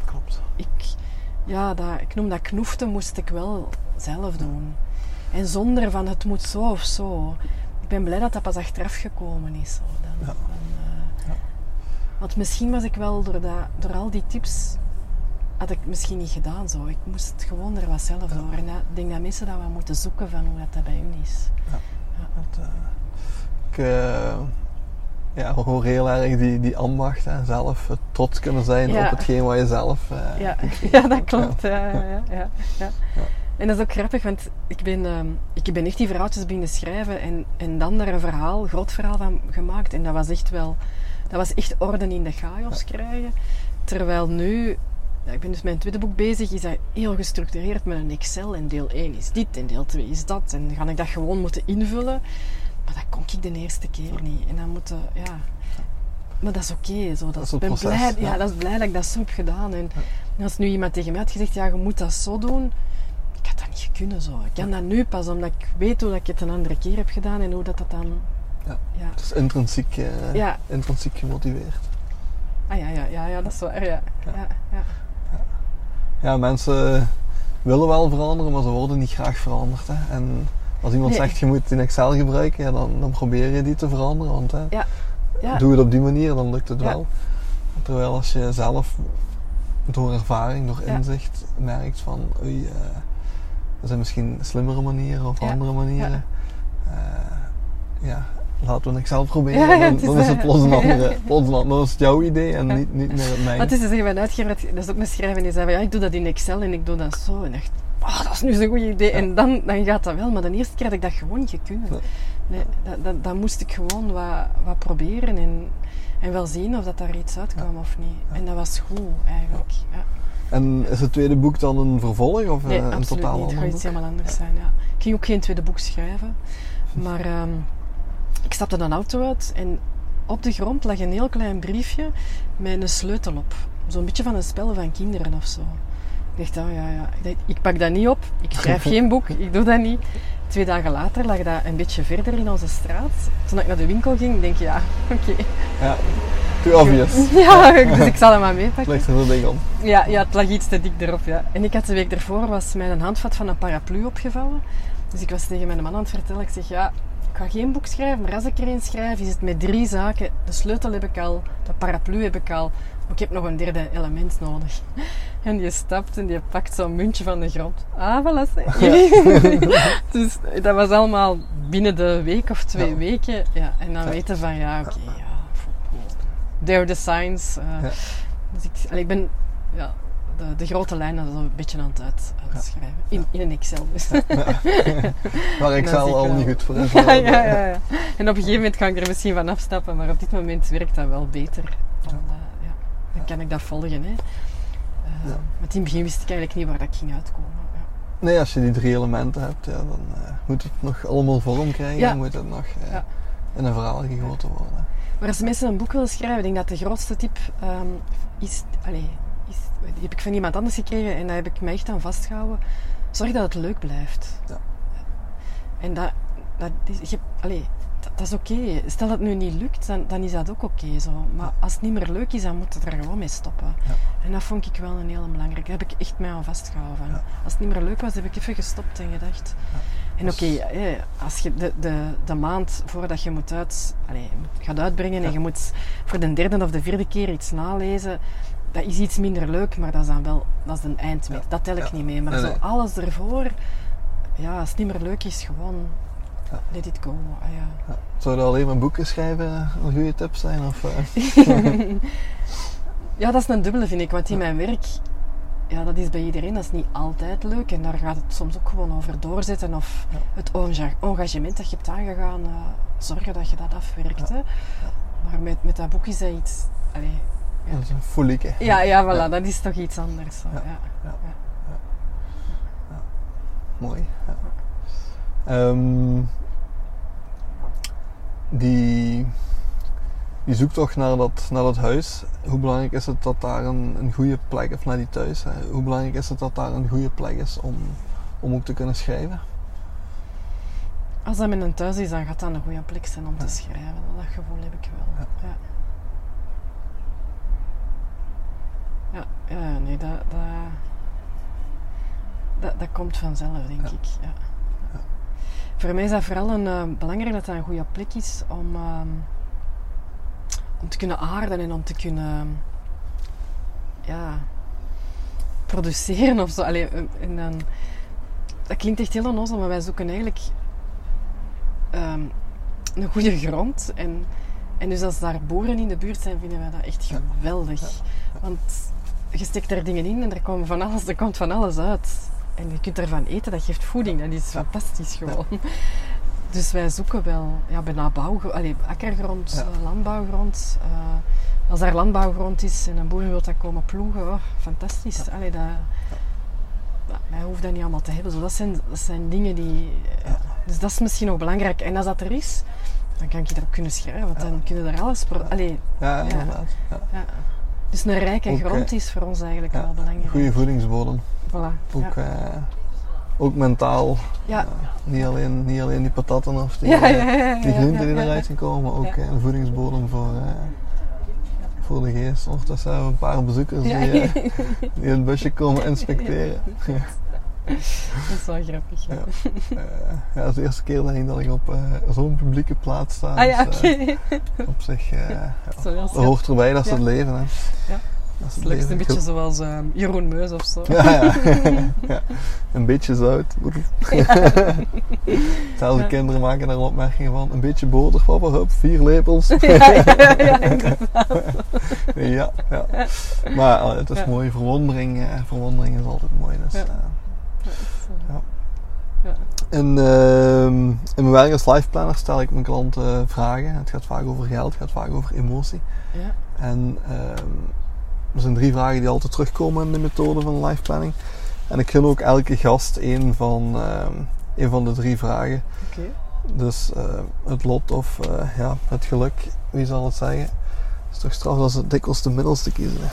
A: Klopt.
B: ik, ja, dat, ik noem dat knoeften, moest ik wel zelf doen. En zonder van het moet zo of zo. Ik ben blij dat dat pas achteraf gekomen is. Dan,
A: Ja.
B: dan, eh,
A: Ja.
B: Want misschien was ik wel door, dat, door al die tips, had ik misschien niet gedaan zo. Ik moest gewoon er wat zelf door. En ik denk dat mensen dat wel moeten zoeken van hoe dat, dat bij hun is.
A: Dat, eh, ik eh, ja, hoor heel erg die, die ambacht en zelf trots kunnen zijn
B: Ja.
A: op hetgeen wat je zelf eh,
B: Ja, ja dat klopt. Ja, ja, ja, ja, ja.
A: Ja.
B: En dat is ook grappig, want ik ben, ehm, ik ben echt die verhaaltjes beginnen schrijven en, en dan daar een verhaal, groot verhaal van gemaakt. En dat was echt wel, dat was echt orde in de chaos krijgen. Terwijl nu, ja, ik ben dus mijn tweede boek bezig, is dat heel gestructureerd met een Excel. En deel 1 is dit en deel 2 is dat. En dan ga ik dat gewoon moeten invullen. Maar dat kon ik de eerste keer niet. En dan moeten, ja... Maar dat is oké. zo.
A: Dat
B: ben
A: proces,
B: blij, ja.
A: ja.
B: dat is blij dat ik dat zo heb gedaan. En, als nu iemand tegen mij had gezegd, ja, je moet dat zo doen. Ik had dat niet kunnen zo. Ik kan dat nu pas, omdat ik weet hoe dat ik het een andere keer heb gedaan en hoe dat, dat dan...
A: Ja.
B: Ja.
A: Het is intrinsiek, eh,
B: Ja.
A: intrinsiek gemotiveerd.
B: Ah ja, ja, ja, ja, dat is waar, ja. ja. ja,
A: Ja, mensen willen wel veranderen, maar ze worden niet graag veranderd. Hè. En als iemand
B: Nee.
A: zegt je moet in Excel gebruiken, ja, dan, dan probeer je die te veranderen. Want hè,
B: Ja. Ja.
A: doe het op die manier, dan lukt het
B: Ja.
A: wel. Terwijl als je zelf door ervaring, door
B: Ja.
A: inzicht merkt van oei, eh, er zijn misschien slimmere manieren of
B: Ja.
A: andere manieren. Ja. ja, laten we een Excel proberen.
B: Ja, ja,
A: dan,
B: het is
A: dan is het plots een
B: Ja.
A: andere. Plots een, dan is het jouw idee en
B: Ja.
A: niet, niet meer het mijne.
B: Het is te zeggen, mijn uitgever, dat is ook met schrijven, die zei van ja, ik doe dat in Excel en ik doe dat zo. En ik dacht, oh, dat is nu zo'n goed idee. En dan, dan gaat dat wel. Maar de eerste keer had ik dat gewoon niet kunnen.
A: Nee.
B: Dat, dat, dat moest ik gewoon wat, wat proberen en, en wel zien of dat daar iets uitkwam of niet. En dat was goed eigenlijk. Ja.
A: En is het tweede boek dan een vervolg of
B: Nee,
A: eh, een totaal
B: niet. Het gaat iets helemaal anders zijn. Ja. Ik ging ook geen tweede boek schrijven. Maar ehm, ik stapte een auto uit en op de grond lag een heel klein briefje met een sleutel op. Zo'n beetje van een spel van kinderen of zo. Ik dacht, oh ja, ja. Ik, dacht, ik pak dat niet op. Ik schrijf geen boek. Ik doe dat niet. Twee dagen later lag dat een beetje verder in onze straat. Toen ik naar de winkel ging, denk ik, ja, oké.
A: Ja, too obvious.
B: Ja, dus ik zal hem maar meepakken.
A: Ligt er zo dik om.
B: Ja, ja, het lag iets te dik erop, ja. En ik had de week ervoor was mijn handvat van een paraplu opgevallen. Dus ik was tegen mijn man aan het vertellen. Ik zeg, ja, ik ga geen boek schrijven, maar als ik er een schrijf, is het met drie zaken. De sleutel heb ik al, de paraplu heb ik al, ik heb nog een derde element nodig. En die stapt en die pakt zo'n muntje van de grond. Ah, voilà. dus dat was allemaal binnen de week of twee
A: Ja.
B: weken. Ja, en dan weten van, ja, oké, ja. There are the signs. eh,
A: Ja.
B: dus ik, allee, ik ben ja, de, de grote lijnen zo een beetje aan het uit, uitschrijven. In, in een Excel dus. Zie ik
A: al niet goed voor is.
B: ja, ja, ja, ja. En op een gegeven moment kan ik er misschien van afstappen, maar op dit moment werkt dat wel beter. Dan, eh, ja, dan kan ik dat volgen. Hè. Eh,
A: Ja.
B: Maar in het begin wist ik eigenlijk niet waar dat ik ging uitkomen. Ja.
A: Nee, als je die drie elementen hebt, ja, dan eh, moet het nog allemaal vorm krijgen.
B: Ja.
A: Dan moet het nog eh, in een verhaal gegoten worden.
B: Maar als mensen een boek willen schrijven, ik denk dat de grootste tip ehm, is, is... Die heb ik van iemand anders gekregen en daar heb ik me echt aan vastgehouden. Zorg dat het leuk blijft.
A: Ja.
B: En dat, dat, is, je, dat, is oké. Stel dat het nu niet lukt, dan, dan is dat ook oké zo. Maar als het niet meer leuk is, dan moet het er gewoon mee stoppen.
A: Ja.
B: En dat vond ik wel een hele belangrijke. Daar heb ik echt mij aan vastgehouden.
A: Ja.
B: Als het niet meer leuk was, heb ik even gestopt en gedacht. En oké, hè, als je de, de, de maand voordat je moet uit, allee, gaat uitbrengen en je moet voor de derde of de vierde keer iets nalezen, dat is iets minder leuk, maar dat is dan wel dat is een eindmeet. Dat tel ik niet mee. Maar
A: Nee,
B: zo alles ervoor, ja, als het niet meer leuk is, gewoon
A: Ja.
B: let it go. Ah, ja.
A: Ja. Zou dat alleen maar boeken schrijven een goede tip zijn? Of, eh?
B: Ja, dat is een dubbele, vind ik. Want in mijn werk, ja, dat is bij iedereen, dat is niet altijd leuk. En daar gaat het soms ook gewoon over doorzetten. Of
A: Ja.
B: het enga- engagement dat je hebt aangegaan, eh, zorgen dat je dat afwerkt.
A: Ja.
B: Hè. Maar met, met dat boek is dat iets... Allee,
A: Dat is een folieke.
B: ja, ja, voilà,
A: Ja.
B: dat is toch iets anders. Zo.
A: Ja.
B: Ja.
A: Mooi. Ehm, die, die zoektocht naar dat, naar dat huis, hoe belangrijk is het dat daar een, een goede plek, of naar die thuis, hè, hoe belangrijk is het dat daar een goede plek is om, om ook te kunnen schrijven?
B: Als dat met een thuis is, dan gaat dat een goede plek zijn om
A: Ja.
B: te schrijven. Dat gevoel heb ik wel.
A: Ja.
B: Ja, ja, nee, dat, dat, dat, dat komt vanzelf, denk
A: Ja.
B: ik. Ja. Voor mij is dat vooral een, eh, belangrijk dat dat een goede plek is om, ehm, om te kunnen aarden en om te kunnen ja, produceren of zo. Allee, eh, en dan, dat klinkt echt heel onnozel, maar wij zoeken eigenlijk ehm, een goede grond. En, en dus als daar boeren in de buurt zijn, vinden wij dat echt geweldig. Want je steekt daar dingen in en er, komen van alles, er komt van alles uit. En je kunt ervan eten, dat geeft voeding. Dat is fantastisch gewoon. Dus wij zoeken wel ja, bijna bouw, akkergrond,
A: Ja.
B: eh, landbouwgrond. Eh, als daar landbouwgrond is en een boer wil dat komen ploegen, oh, fantastisch. Allee, dat, ja, mij hoeft dat niet allemaal te hebben. Zo, dat, zijn, dat zijn dingen die... ja, dus dat is misschien nog belangrijk. En als dat er is, dan kan ik erop kunnen schrijven. Want dan kunnen er alles... Pro- allee,
A: Ja,
B: Ja.
A: inderdaad. Ja.
B: ja. Dus een rijke
A: Ook,
B: grond
A: eh,
B: is voor ons eigenlijk
A: Ja,
B: wel belangrijk.
A: Goede voedingsbodem.
B: Voilà.
A: Ook,
B: ja.
A: eh, ook mentaal.
B: Ja.
A: Eh, niet, alleen, niet alleen die patatten of die, die groenten die eruit gaan komen, maar ook eh, een voedingsbodem voor, voor de geest. Ondertussen hebben we een paar bezoekers
B: Ja.
A: die, die het busje komen inspecteren.
B: Dat is wel grappig. Ja.
A: Ja. Ja, dat is de eerste keer denk ik dat ik op zo'n publieke plaats sta.
B: Ah ja,
A: dus, op zich, ja,
B: Dat
A: dat hoort erbij, dat is
B: Ja.
A: het leven. Hè.
B: Ja. Het lijkt een beetje zoals ehm, Jeroen Meus of zo.
A: Ja, ja. ja. Een beetje zout. Zelfs de kinderen maken daar een opmerking van. Een beetje boter, papa, hup, vier lepels.
B: ja, ja, ja, inderdaad.
A: ja, ja. Maar eh, het is mooi, verwondering, eh, verwondering is altijd mooi. Dus,
B: Ja.
A: eh, Ja. Ja. In, ehm, in mijn werk als life planner stel ik mijn klanten vragen. Het gaat vaak over geld, het gaat vaak over emotie.
B: Ja.
A: En ehm, er zijn drie vragen die altijd terugkomen in de methode van life planning. En ik gun ook elke gast één van, ehm, één van de drie vragen. Dus eh, het lot of eh, ja, het geluk, wie zal het zeggen? Het is toch straf als het dikwijls de middelste kiezen. Hè?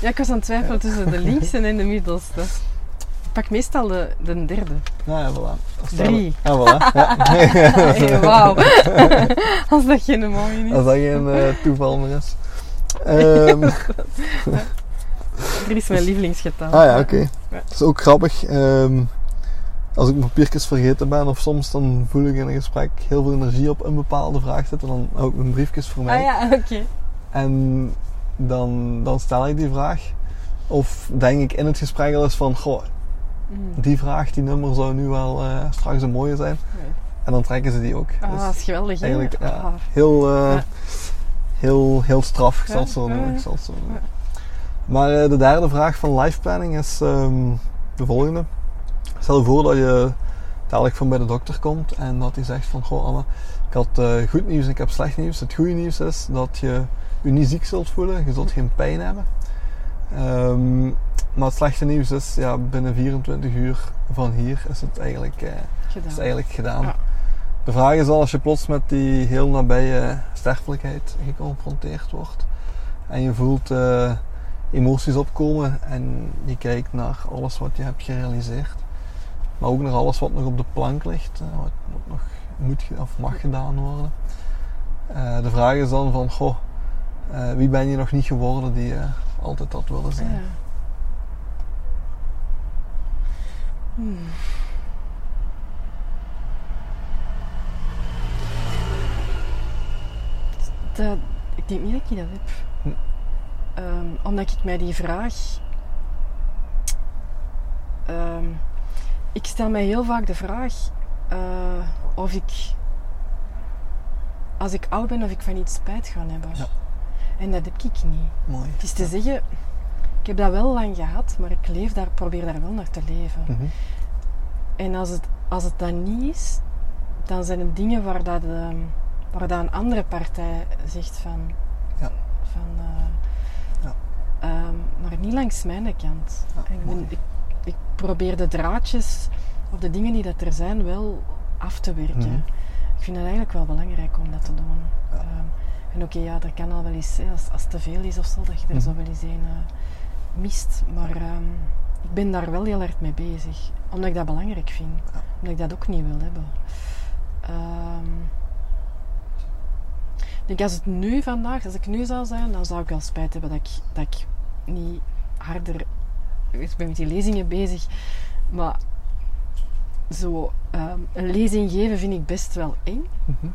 B: Ja, ik was aan het twijfelen tussen de linkse en de middelste. Ik pak meestal de, de derde.
A: Nou ja, voilà. Dat-
B: Drie.
A: Ja, voilà. Ja.
B: Hey, Wauw. Als dat geen mooie is.
A: Als dat geen eh, toeval meer is. Ehm,
B: Drie is mijn lievelingsgetal.
A: ah ja, oké.
B: Ja.
A: Dat is ook grappig. ehm, als ik papiertjes vergeten ben of soms dan voel ik in een gesprek heel veel energie op een bepaalde vraag zitten. Dan hou ik mijn briefjes voor mij.
B: Ah ja, oké.
A: En dan, dan stel ik die vraag. Of denk ik in het gesprek al eens van, goh,
B: Mm.
A: die vraag, die nummer zou nu wel eh, straks een mooie zijn.
B: Nee.
A: En dan trekken ze die ook.
B: Ah,
A: Dus
B: dat is geweldig,
A: eigenlijk ja,
B: Ah.
A: heel,
B: Ja.
A: Heel, heel straf, ik zal zo. Ik zal zo. Maar eh, de derde vraag van life planning is ehm, de volgende. Stel je voor dat je dadelijk van bij de dokter komt en dat hij zegt van, goh Anne, ik had eh, goed nieuws en ik heb slecht nieuws. Het goede nieuws is dat je je niet ziek zult voelen, je zult geen pijn hebben. Ehm, maar het slechte nieuws is, ja, binnen 24 uur van hier is het eigenlijk, eh,
B: Gedaan.
A: is eigenlijk gedaan.
B: Ja.
A: De vraag is al als je plots met die heel nabije sterfelijkheid geconfronteerd wordt en je voelt eh, emoties opkomen en je kijkt naar alles wat je hebt gerealiseerd, maar ook naar alles wat nog op de plank ligt, eh, wat, nog moet of mag gedaan worden. Eh, de vraag is dan van, goh, wie ben je nog niet geworden die je altijd had willen zijn?
B: Ja. Hmm. Dat, ik denk niet dat ik dat heb.
A: Hm.
B: Ehm, omdat ik mij die vraag. ehm, ik stel mij heel vaak de vraag eh, of ik. Als ik oud ben, of ik van iets spijt ga hebben.
A: Ja.
B: En dat heb ik niet.
A: Mooi.
B: Het is te zeggen, ik heb dat wel lang gehad, maar ik leef daar, probeer daar wel naar te leven.
A: Mhm.
B: En als het, als het dat niet is, dan zijn het dingen waar, dat, ehm, waar dat een andere partij zegt van...
A: Ja.
B: van eh,
A: Ja.
B: ehm, maar niet langs mijn kant.
A: Ja,
B: ik, ben- ik, ik probeer de draadjes of de dingen die dat er zijn wel af te werken.
A: Mhm.
B: Ik vind het eigenlijk wel belangrijk om dat te doen. Ehm, en oké, ja, er kan al wel eens, hè, als, als het te veel is of zo, dat je er
A: Mhm.
B: zo wel eens een eh, mist. Maar ehm, ik ben daar wel heel hard mee bezig. Omdat ik dat belangrijk vind. Omdat ik dat ook niet wil hebben. Ik denk als het nu vandaag, als ik nu zou zijn, dan zou ik wel spijt hebben dat ik, dat ik niet harder... Ik ben met die lezingen bezig, maar zo ehm, een lezing geven vind ik best wel eng.
A: Mhm.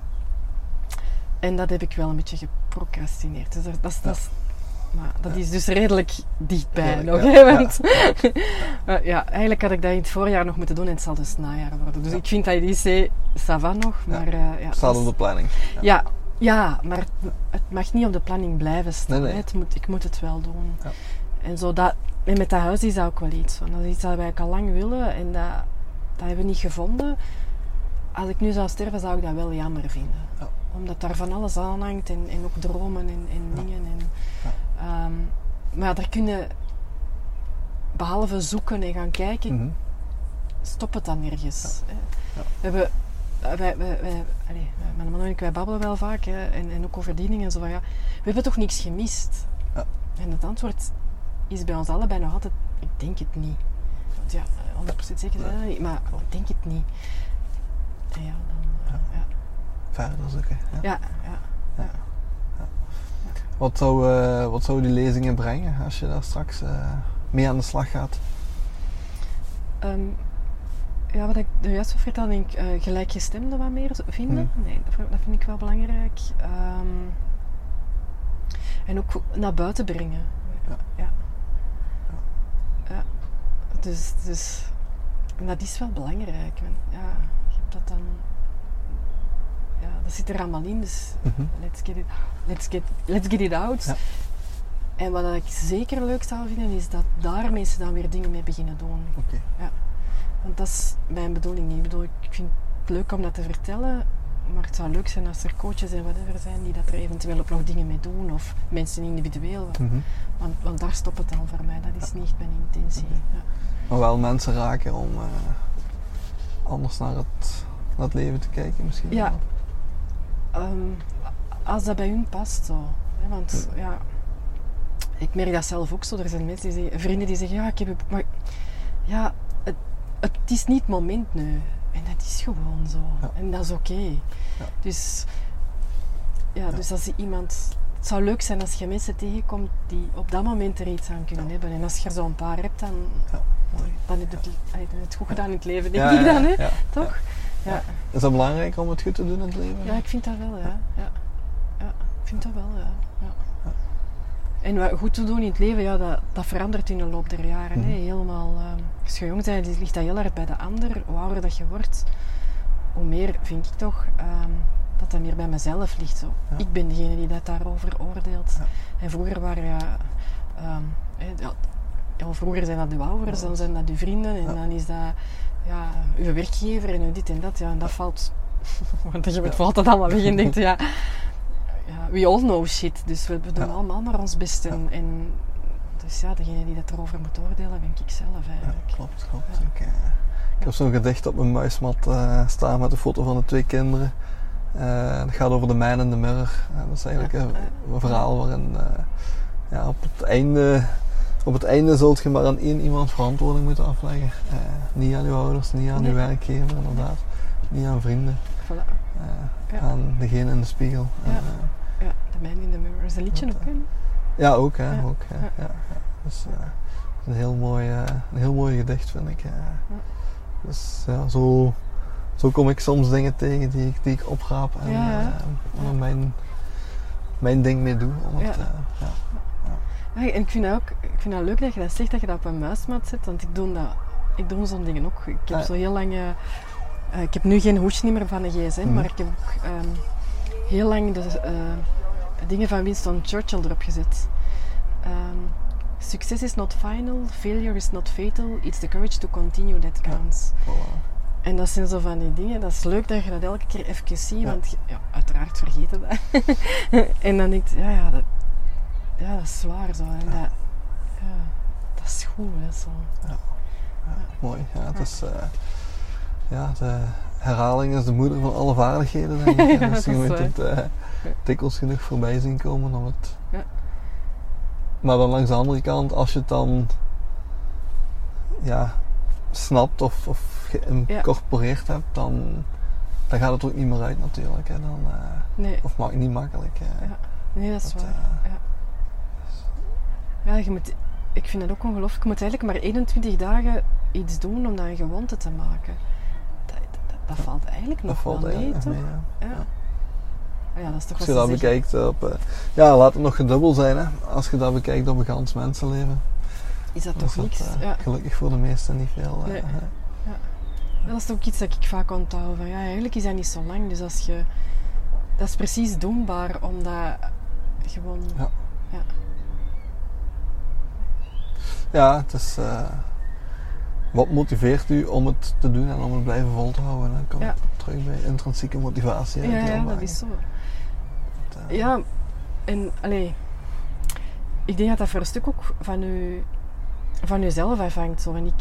B: En dat heb ik wel een beetje geprocrastineerd. Dus dat, dat,
A: Ja.
B: maar dat is dus redelijk dichtbij nog.
A: ja.
B: hè, want, ja, eigenlijk had ik dat in het voorjaar nog moeten doen en het zal dus najaar worden. Dus ik vind dat IC, ça va nog, maar... eh, ja,
A: Staat op de planning.
B: ja, ja, maar het, het mag niet op de planning blijven staan.
A: Nee, nee.
B: hè. Het moet, ik moet het wel doen.
A: Ja.
B: En, zo dat, en met dat huis is dat ook wel iets. Want dat is iets dat wij al lang willen en dat, dat hebben we niet gevonden. Als ik nu zou sterven, zou ik dat wel jammer vinden.
A: Ja.
B: Omdat daar van alles aan hangt en, en ook dromen en, en
A: Ja.
B: dingen. En, ehm, maar daar kunnen, behalve zoeken en gaan kijken,
A: Mhm.
B: stop het dan ergens. hè.
A: Ja.
B: We hebben, wij, wij, wij, allee, wij- mijn man en ik, wij babbelen wel vaak hè, en, en ook over die dingen. Zo van, ja, we hebben toch niks gemist?
A: Ja.
B: En het antwoord is bij ons allebei nog altijd, ik denk het niet. Want ja, eh, 100% zeker zijn niet, maar ik denk het niet. En ja, dan, eh, ja.
A: Verder zoeken. Ja.
B: Ja, ja.
A: Wat, zou, eh, wat zou die lezingen brengen als je daar straks eh, mee aan de slag gaat?
B: Ehm, ja, wat ik er juist over vertelde, denk ik, eh, gelijkgestemden wat meer vinden.
A: Mhm.
B: Nee, dat, dat vind ik wel belangrijk. Ehm, en ook naar buiten brengen.
A: Ja.
B: Ja. Ja. Dus, dus en dat is wel belangrijk. ja, je hebt dat dan... Ja, dat zit er allemaal in, dus
A: Mhm.
B: let's get it, let's get, let's get it out.
A: Ja.
B: En wat ik zeker leuk zou vinden, is dat daar mensen dan weer dingen mee beginnen doen.
A: Oké.
B: Want dat is mijn bedoeling niet. Ik bedoel, ik vind het leuk om dat te vertellen. Maar het zou leuk zijn als er coaches en whatever zijn die dat er eventueel ook nog dingen mee doen. Of mensen individueel.
A: Mhm.
B: Want, want daar stopt het al voor mij. Dat is niet mijn intentie. Ja.
A: Maar wel mensen raken om eh, anders naar het, naar het leven te kijken misschien.
B: Ja. Ehm, als dat bij hun past zo. Hè, want ja, ik merk dat zelf ook zo. Er zijn mensen die zeggen, vrienden die zeggen, ja, ik heb... Maar ja, het, is niet het moment nu. En dat is gewoon zo.
A: Ja.
B: En dat is oké. Dus, ja, dus als je iemand... Het zou leuk zijn als je mensen tegenkomt die op dat moment er iets aan kunnen hebben. En als je er zo'n paar hebt, dan, dan heb je het, goed gedaan in het leven, denk ik dan. Hè? Toch? Ja.
A: Is dat belangrijk om het goed te doen in het leven?
B: Ja, ik vind dat wel, ja. ja. ja ik vind dat wel, ja. En wat goed te doen in het leven, ja, dat, dat verandert in de loop der jaren. hè.
A: Mhm.
B: Helemaal, ehm, als je jong bent, ligt dat heel erg bij de ander. Hoe ouder dat je wordt, hoe meer vind ik toch ehm, dat dat meer bij mezelf ligt. Zo.
A: Ja.
B: Ik ben degene die dat daarover oordeelt.
A: Ja.
B: En vroeger waren ja, ehm, hè, ja, ja, vroeger zijn dat uw ouders, dan zijn dat uw vrienden en dan is dat ja, uw werkgever en dit en dat. Ja, en dat valt, want je valt altijd allemaal weg en denkt, ja, we all know shit. Dus we, we doen
A: Ja.
B: allemaal maar ons best. En, en dus ja, degene die dat erover moet oordelen, ben ik zelf
A: Ja,
B: eigenlijk.
A: klopt, klopt. Ik, eh, ik heb zo'n gedicht op mijn muismat eh, staan met een foto van de twee kinderen. Eh, dat gaat over de man en de mirror. Dat is eigenlijk
B: Ja.
A: een, een verhaal waarin ja, op, het einde, op het einde zult je maar aan één iemand verantwoording moeten afleggen. Niet aan uw ouders, niet aan
B: Nee.
A: uw werkgever inderdaad. Niet aan vrienden.
B: Voilà. Ja.
A: Aan degene in de spiegel.
B: Ja. Ja, The Man in the Mirror. Is een liedje ook, hè?
A: Ja, ook, hè.
B: Ja,
A: Ook, ja,
B: ja.
A: ja. Dus, eh, een, heel mooi, eh, een heel mooi gedicht, vind ik. Dus ja, zo, zo kom ik soms dingen tegen die ik, die ik opraap en, er mijn, mijn ding mee doe. Om het, eh, ja.
B: En ik vind, dat ook, ik vind dat leuk dat je dat zegt, dat je dat op een muismat zet. Want ik doe, dat, ik doe zo'n dingen ook. Ik heb
A: Ja.
B: zo heel lang... eh, ik heb nu geen hoesje meer van een gsm,
A: Mhm.
B: maar ik heb ook ehm, heel lang de eh, dingen van Winston Churchill erop gezet. Ehm, Success is not final, failure is not fatal, it's the courage to continue that
A: Ja.
B: counts.
A: Voilà.
B: En dat zijn zo van die dingen, dat is leuk dat je dat elke keer even ziet,
A: Ja.
B: want ja, uiteraard vergeten dat. en dan denk je, ja, ja, dat, ja, dat is zwaar zo. En dat, ja, dat is goed, dat is zo.
A: Ja, mooi. Ja, het is, eh, ja, de herhaling is de moeder van alle vaardigheden, denk ik.
B: Ja,
A: je
B: dat is waar.
A: het eh, dikwijls genoeg voorbij zien komen om het...
B: Ja.
A: Maar dan langs de andere kant, als je het dan ja, snapt of, of geïncorporeerd hebt, dan, dan gaat het ook niet meer uit natuurlijk. Hè. Dan, eh,
B: Nee,
A: of ma- niet makkelijk.
B: Ja. nee dat is
A: Dat,
B: waar.
A: eh,
B: ja. ja, je moet, ik vind dat ook ongelooflijk. Je moet eigenlijk maar 21 dagen iets doen om dat een gewoonte te maken. Dat, dat, dat valt eigenlijk nog wel mee, toch?
A: mee. Ja.
B: Ja. Ja, dat is toch
A: Als je dat
B: zeggen.
A: bekijkt op... eh, ja, laat het nog gedubbel zijn. Hè. Als je dat bekijkt op een gans mensenleven.
B: Is dat toch
A: dat
B: niks?
A: eh,
B: ja.
A: gelukkig voor de meesten niet veel. eh,
B: Nee.
A: hè.
B: Dat is ook iets dat ik vaak onthoud. Van, ja, eigenlijk is dat niet zo lang. Dus als je... Dat is precies doenbaar, omdat gewoon...
A: Ja.
B: Ja.
A: Ja, het is... wat motiveert u om het te doen en om het blijven vol te houden? Dan kom je
B: Ja.
A: terug bij intrinsieke motivatie.
B: Ja, ja, dat is zo. Ja, en allee, ik denk dat dat voor een stuk ook van u, van uzelf afhangt. Zo. En ik,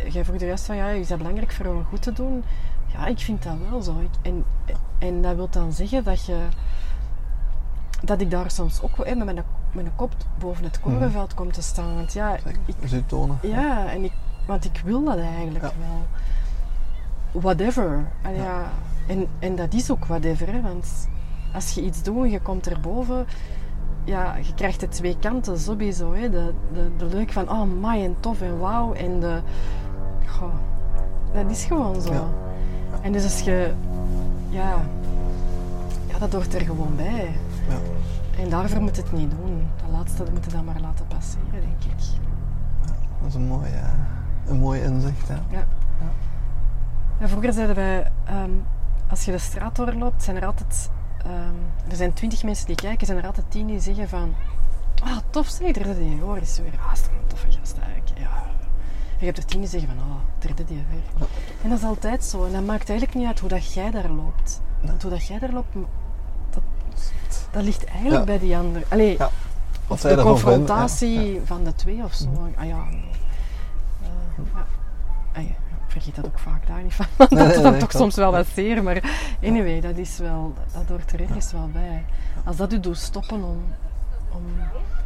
B: eh, jij vroeg de rest van, ja, is dat belangrijk voor om goed te doen? Ja, ik vind dat wel zo. Ik, en, en dat wil dan zeggen dat je, dat ik daar soms ook wel, eh, met mijn, mijn kop boven het korenveld kom te staan. Want ja, ik,
A: tonen.
B: ja, en ik, want ik wil dat eigenlijk
A: Ja.
B: wel. Whatever.
A: Ja.
B: ja. En, en dat is ook whatever, hè, want als je iets doet en je komt erboven, ja, je krijgt de twee kanten sowieso. Hè. De, de, de leuk van, oh my en tof en wauw. En de, goh, dat is gewoon zo.
A: Ja.
B: En dus als je, ja, ja, dat hoort er gewoon bij.
A: Ja.
B: En daarvoor moet het niet doen. Dat laatste moet je dan maar laten passeren, denk ik.
A: Dat is een mooi, eh, een mooi inzicht. Hè.
B: Ja. Ja, vroeger zeiden wij, ehm, als je de straat doorloopt, zijn er altijd, ehm, er zijn twintig mensen die kijken, zijn er altijd tien die zeggen van, ah, tof zeg, er zit hier, hoor eens weer, ah, is toch een toffe gast eigenlijk, ja. je hebt er tien die zeggen van, oh, derde die weer. En dat is altijd zo. En dat maakt eigenlijk niet uit hoe dat jij daar loopt. Want hoe dat jij daar loopt, dat, dat ligt eigenlijk
A: Ja.
B: bij die ander. Allee,
A: Ja.
B: of de confrontatie
A: ja.
B: van de twee of zo. Ah ja, eh, ja. Ah, ja, vergeet dat ook vaak daar niet van. dat
A: nee,
B: is dan
A: nee,
B: toch
A: klopt.
B: soms wel wat zeer. Maar anyway, dat is wel, dat hoort er ergens wel bij. Als dat u doet stoppen om, om,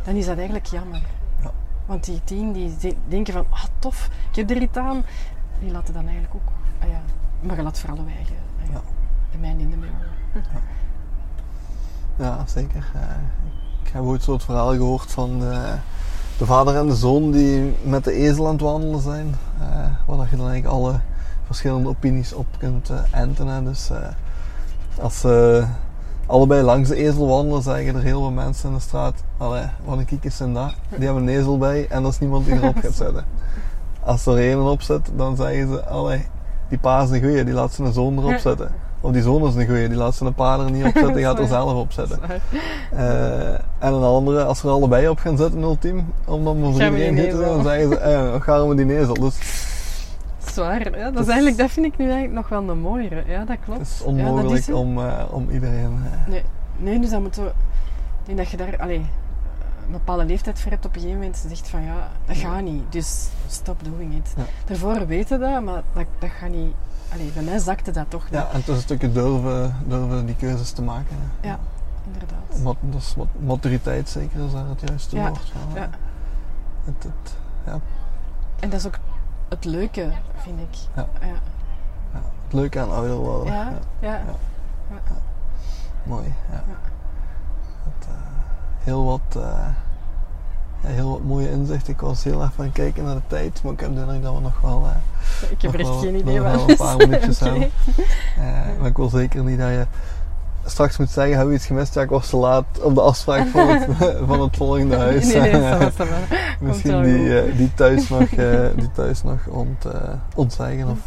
B: dan is dat eigenlijk jammer.
A: Ja.
B: Want die tien die denken van, ah tof, ik heb er iets aan. Die laten dan eigenlijk ook, ah ja, maar je laat vooral uw eigen, ah ja, de mijn in de mijne.
A: Ja, zeker. Eh, ik heb ooit zo het verhaal gehoord van de, de vader en de zoon die met de ezel aan het wandelen zijn. eh waar dat je dan eigenlijk alle verschillende opinies op kunt eh, enten. Dus eh, als ze allebei langs de ezel wandelen, zeggen er heel veel mensen in de straat: Allee, wat een kiekers zijn daar. Die hebben een ezel bij en dat is niemand die erop gaat zetten. Als er één op zet, dan zeggen ze: Allee, die pa is een goeie, die laat zijn zoon erop zetten. Of die zoon is een goeie, die laat zijn er niet op zetten, die gaat er zelf op zetten. Eh, en een andere, als ze er allebei op gaan zetten, ultiem, om dan
B: we
A: iedereen
B: die
A: goed te zijn, dan zeggen ze, eh, gaan we die ezel. Dus
B: Zwaar, ja, dat, is eigenlijk, dat vind ik nu eigenlijk nog wel een mooiere. Ja, dat klopt.
A: het is
B: Ja, dat
A: onmogelijk
B: is
A: om, eh, om iedereen... eh,
B: Nee, nee dus dan moeten we... Ik denk dat je daar allee, een bepaalde leeftijd voor hebt op een gegeven moment. Ze zegt van ja, dat gaat niet. Dus stop doing it.
A: Ja.
B: Daarvoor weten dat, maar dat, dat gaat niet... Allee, bij mij zakte dat toch niet.
A: ja, en het is een stukje durven, durven die keuzes te maken. hè.
B: Ja, inderdaad.
A: Mat, dat is mat- maturiteit zeker, is daar het juiste
B: Ja,
A: woord van.
B: ja.
A: Het, het, ja,
B: En dat is ook het leuke, vind ik.
A: Ja.
B: ja.
A: ja, het leuke aan ouder worden.
B: Ja, ja.
A: Mooi, ja. Het, eh, heel wat... eh, heel mooie inzichten. Ik was heel erg van kijken naar de tijd, maar ik heb de indruk dat we nog wel, eh,
B: Ik heb er echt
A: wel-
B: geen idee wat
A: een paar minuutjes hebben. eh, maar ik wil zeker niet dat je straks moet zeggen, hebben we iets gemist? Ja, ik was te laat op de afspraak van het, van het volgende huis.
B: Nee, nee, wel
A: Misschien die, eh, die thuis nog, die thuis nog ont, ontzeggen of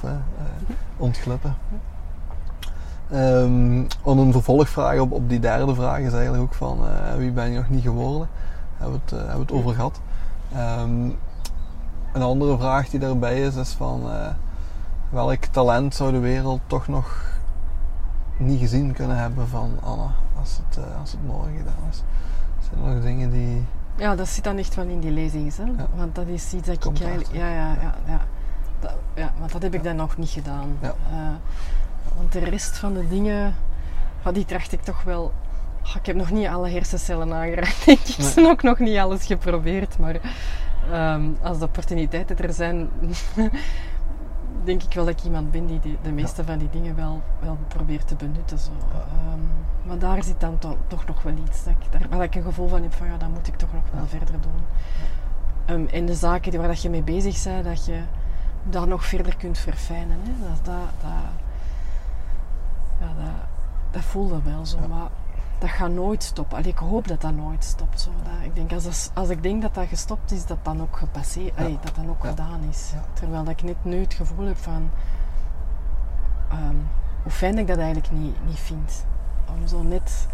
A: ontglippen. Om een vervolgvraag op, op die derde vraag is eigenlijk ook van wie ben je nog niet geworden? Hebben we het, eh, hebben we het over gehad. Ehm, een andere vraag die daarbij is, is van eh, welk talent zou de wereld toch nog niet gezien kunnen hebben van Anna als het, eh, als het morgen gedaan is? Zijn er nog dingen die.
B: Ja, dat zit dan echt wel in die lezing, hè?
A: Ja.
B: want dat is iets dat
A: Komt
B: ik eigenlijk... Ja, ja, ja. ja. Dat, ja, want dat heb ik dan nog niet gedaan.
A: Ja.
B: Want de rest van de dingen, die tracht ik toch wel... Ah, ik heb nog niet alle hersencellen aangeraakt, denk ik. Ik heb ook nog niet alles geprobeerd, maar ehm, als de opportuniteiten er zijn, denk ik wel dat ik iemand ben die de, de meeste van die dingen wel, wel probeert te benutten. Zo. Ehm, maar daar zit dan to- toch nog wel iets, dat ik, daar, waar ik een gevoel van heb van ja, dat moet ik toch nog wel verder doen. Ehm, en de zaken die, waar dat je mee bezig bent, dat je dat nog verder kunt verfijnen. Hè? Dat, dat, dat, ja, dat, dat voelde wel zo, maar dat gaat nooit stoppen. Allee, ik hoop dat dat nooit stopt. Zo. Dat, ik denk, als, als ik denk dat dat gestopt is, dat dan ook gepasseerd, allee, dat dan ook
A: Ja.
B: gedaan is.
A: Ja.
B: Terwijl dat ik net nu het gevoel heb van ehm, hoe fijn ik dat eigenlijk niet, niet vind. Om zo net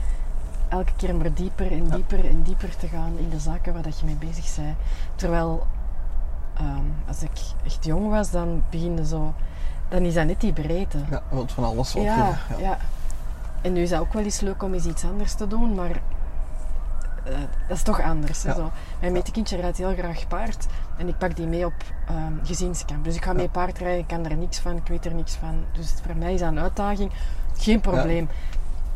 B: elke keer maar dieper en
A: Ja.
B: dieper en dieper te gaan in de zaken waar dat je mee bezig bent. Terwijl ehm, als ik echt jong was, dan beginde zo, dan is dat net die breedte.
A: Ja, wilt van alles wat
B: Ja,
A: je-
B: ja. En nu is dat ook wel eens leuk om eens iets anders te doen, maar eh, dat is toch anders.
A: Ja.
B: Zo. Mijn metekindje rijdt heel graag paard en ik pak die mee op ehm, gezinskamp. Dus ik ga mee paardrijden, ik kan er niks van, ik weet er niks van. Dus voor mij is dat een uitdaging, geen probleem.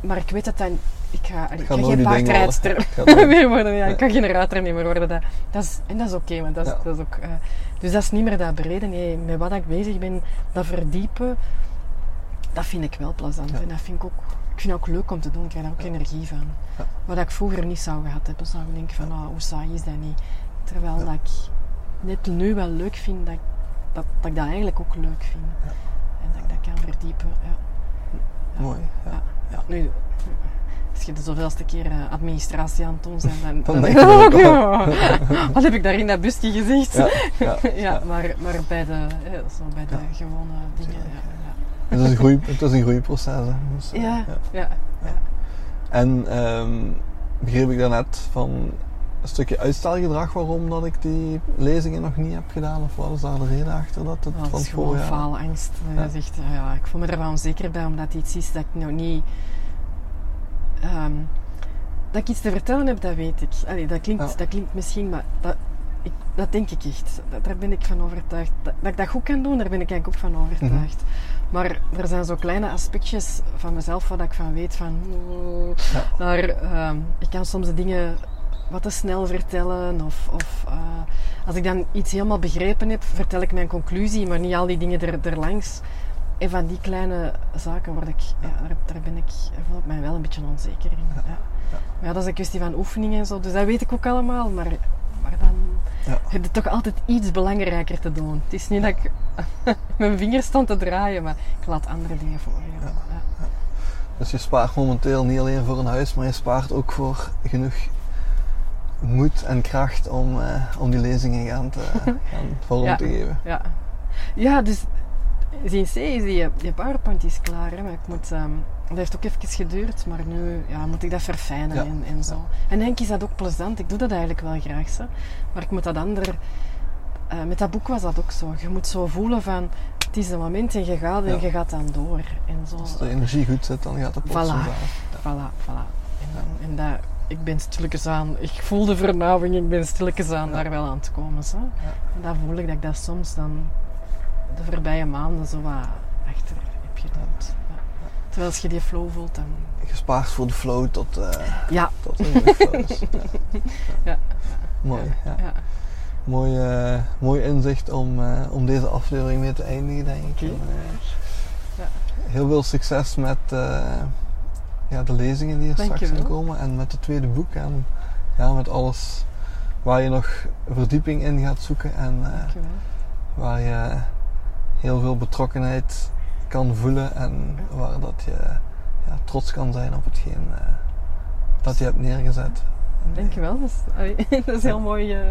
B: Maar ik weet dat dan... Ik ga, ik ga geen paardrijdster meer worden. Ja. Ik kan geen ruiter meer worden. Dat, dat is, en dat is oké, want dat is, dat is ook... eh, dus dat is niet meer dat brede. Nee, met wat ik bezig ben, dat verdiepen, dat vind ik wel plezant. En dat vind ik ook... Ik vind het ook leuk om te doen. Ik krijg daar ook energie van. Wat ik vroeger niet zou gehad hebben. Zou ik denken van, ah, hoe saai is dat niet? Terwijl dat ik net nu wel leuk vind, dat ik dat, dat, ik dat eigenlijk ook leuk vind. En dat ik dat kan verdiepen.
A: Mooi. Ja.
B: Nu, als je de zoveelste keer eh, administratie aan het doen bent, dan,
A: Dan ook
B: ja, wat heb ik daar in dat busje gezegd?
A: Ja,
B: Ja,
A: ja, ja.
B: maar, maar bij de, eh, zo bij de gewone dingen.
A: Het is een, groei, het is een groeiproces. Hè. Dus, eh,
B: ja. ja. ja, ja.
A: En ehm, begreep ik daarnet van een stukje uitstelgedrag waarom dat ik die lezingen nog niet heb gedaan? Of wat is daar de reden achter dat het
B: dat
A: van
B: is gewoon faalangst.
A: Ja.
B: Je zegt, ah ja, ik voel me er wel onzeker bij omdat het iets is dat ik nog niet... ehm, dat ik iets te vertellen heb, dat weet ik. Allee, dat, klinkt,
A: Ja.
B: dat klinkt misschien, maar dat, ik, dat denk ik echt. Dat- daar ben ik van overtuigd. Dat, dat ik dat goed kan doen, daar ben ik eigenlijk ook van overtuigd. Maar er zijn zo kleine aspectjes van mezelf waar ik van weet van... oh,
A: Ja.
B: ik kan soms de dingen wat te snel vertellen. Of, of eh, als ik dan iets helemaal begrepen heb, vertel ik mijn conclusie, maar niet al die dingen er, erlangs. En van die kleine zaken word ik, ja, daar, daar ben ik, voel ik mij wel een beetje onzeker in. Ja. Maar ja, dat is een kwestie van oefening en zo, dus dat weet ik ook allemaal. Maar, maar dan
A: Ja.
B: heb je toch altijd iets belangrijker te doen. Het is niet dat ik mijn vingers stand te draaien, maar ik laat andere dingen voor. Ja. Ja.
A: Dus je spaart momenteel niet alleen voor een huis, maar je spaart ook voor genoeg moed en kracht om, eh, om die lezingen gaan, te, gaan vorm
B: Ja.
A: te geven.
B: Ja, ja dus zien C is die, die PowerPoint is klaar, hè, maar ik moet, ehm, dat heeft ook even geduurd, maar nu ja, moet ik dat verfijnen
A: Ja.
B: en, en zo. En denk is dat ook plezant, ik doe dat eigenlijk wel graag, zo. maar ik moet dat andere... eh, met dat boek was dat ook zo. Je moet zo voelen van, het is een moment en je gaat en je gaat dan door. En zo.
A: Als de energie goed zit, dan gaat het plots
B: Voilà. Voilà, voilà. En, en dat, ik ben stilletjes aan, ik voel de vernauwing, ik ben stilletjes aan daar wel aan het komen. Zo. En dat voel ik dat ik dat soms dan de voorbije maanden zo wat achter heb geduld. Terwijl als je die flow voelt, dan...
A: Je spaart voor de flow tot, eh
B: Ja,
A: tot een flow is. Ja.
B: Ja.
A: Mooi, ja.
B: ja.
A: Mooi, eh, mooi inzicht om, eh, om deze aflevering mee te eindigen, denk ik. En. Heel veel succes met ja, de lezingen die er straks gaan komen en met het tweede boek en ja, met alles waar je nog verdieping in gaat zoeken en waar je heel veel betrokkenheid kan voelen en waar dat je ja, trots kan zijn op hetgeen eh, dat je hebt neergezet.
B: Dankjewel. Dat is, dat is heel mooi eh,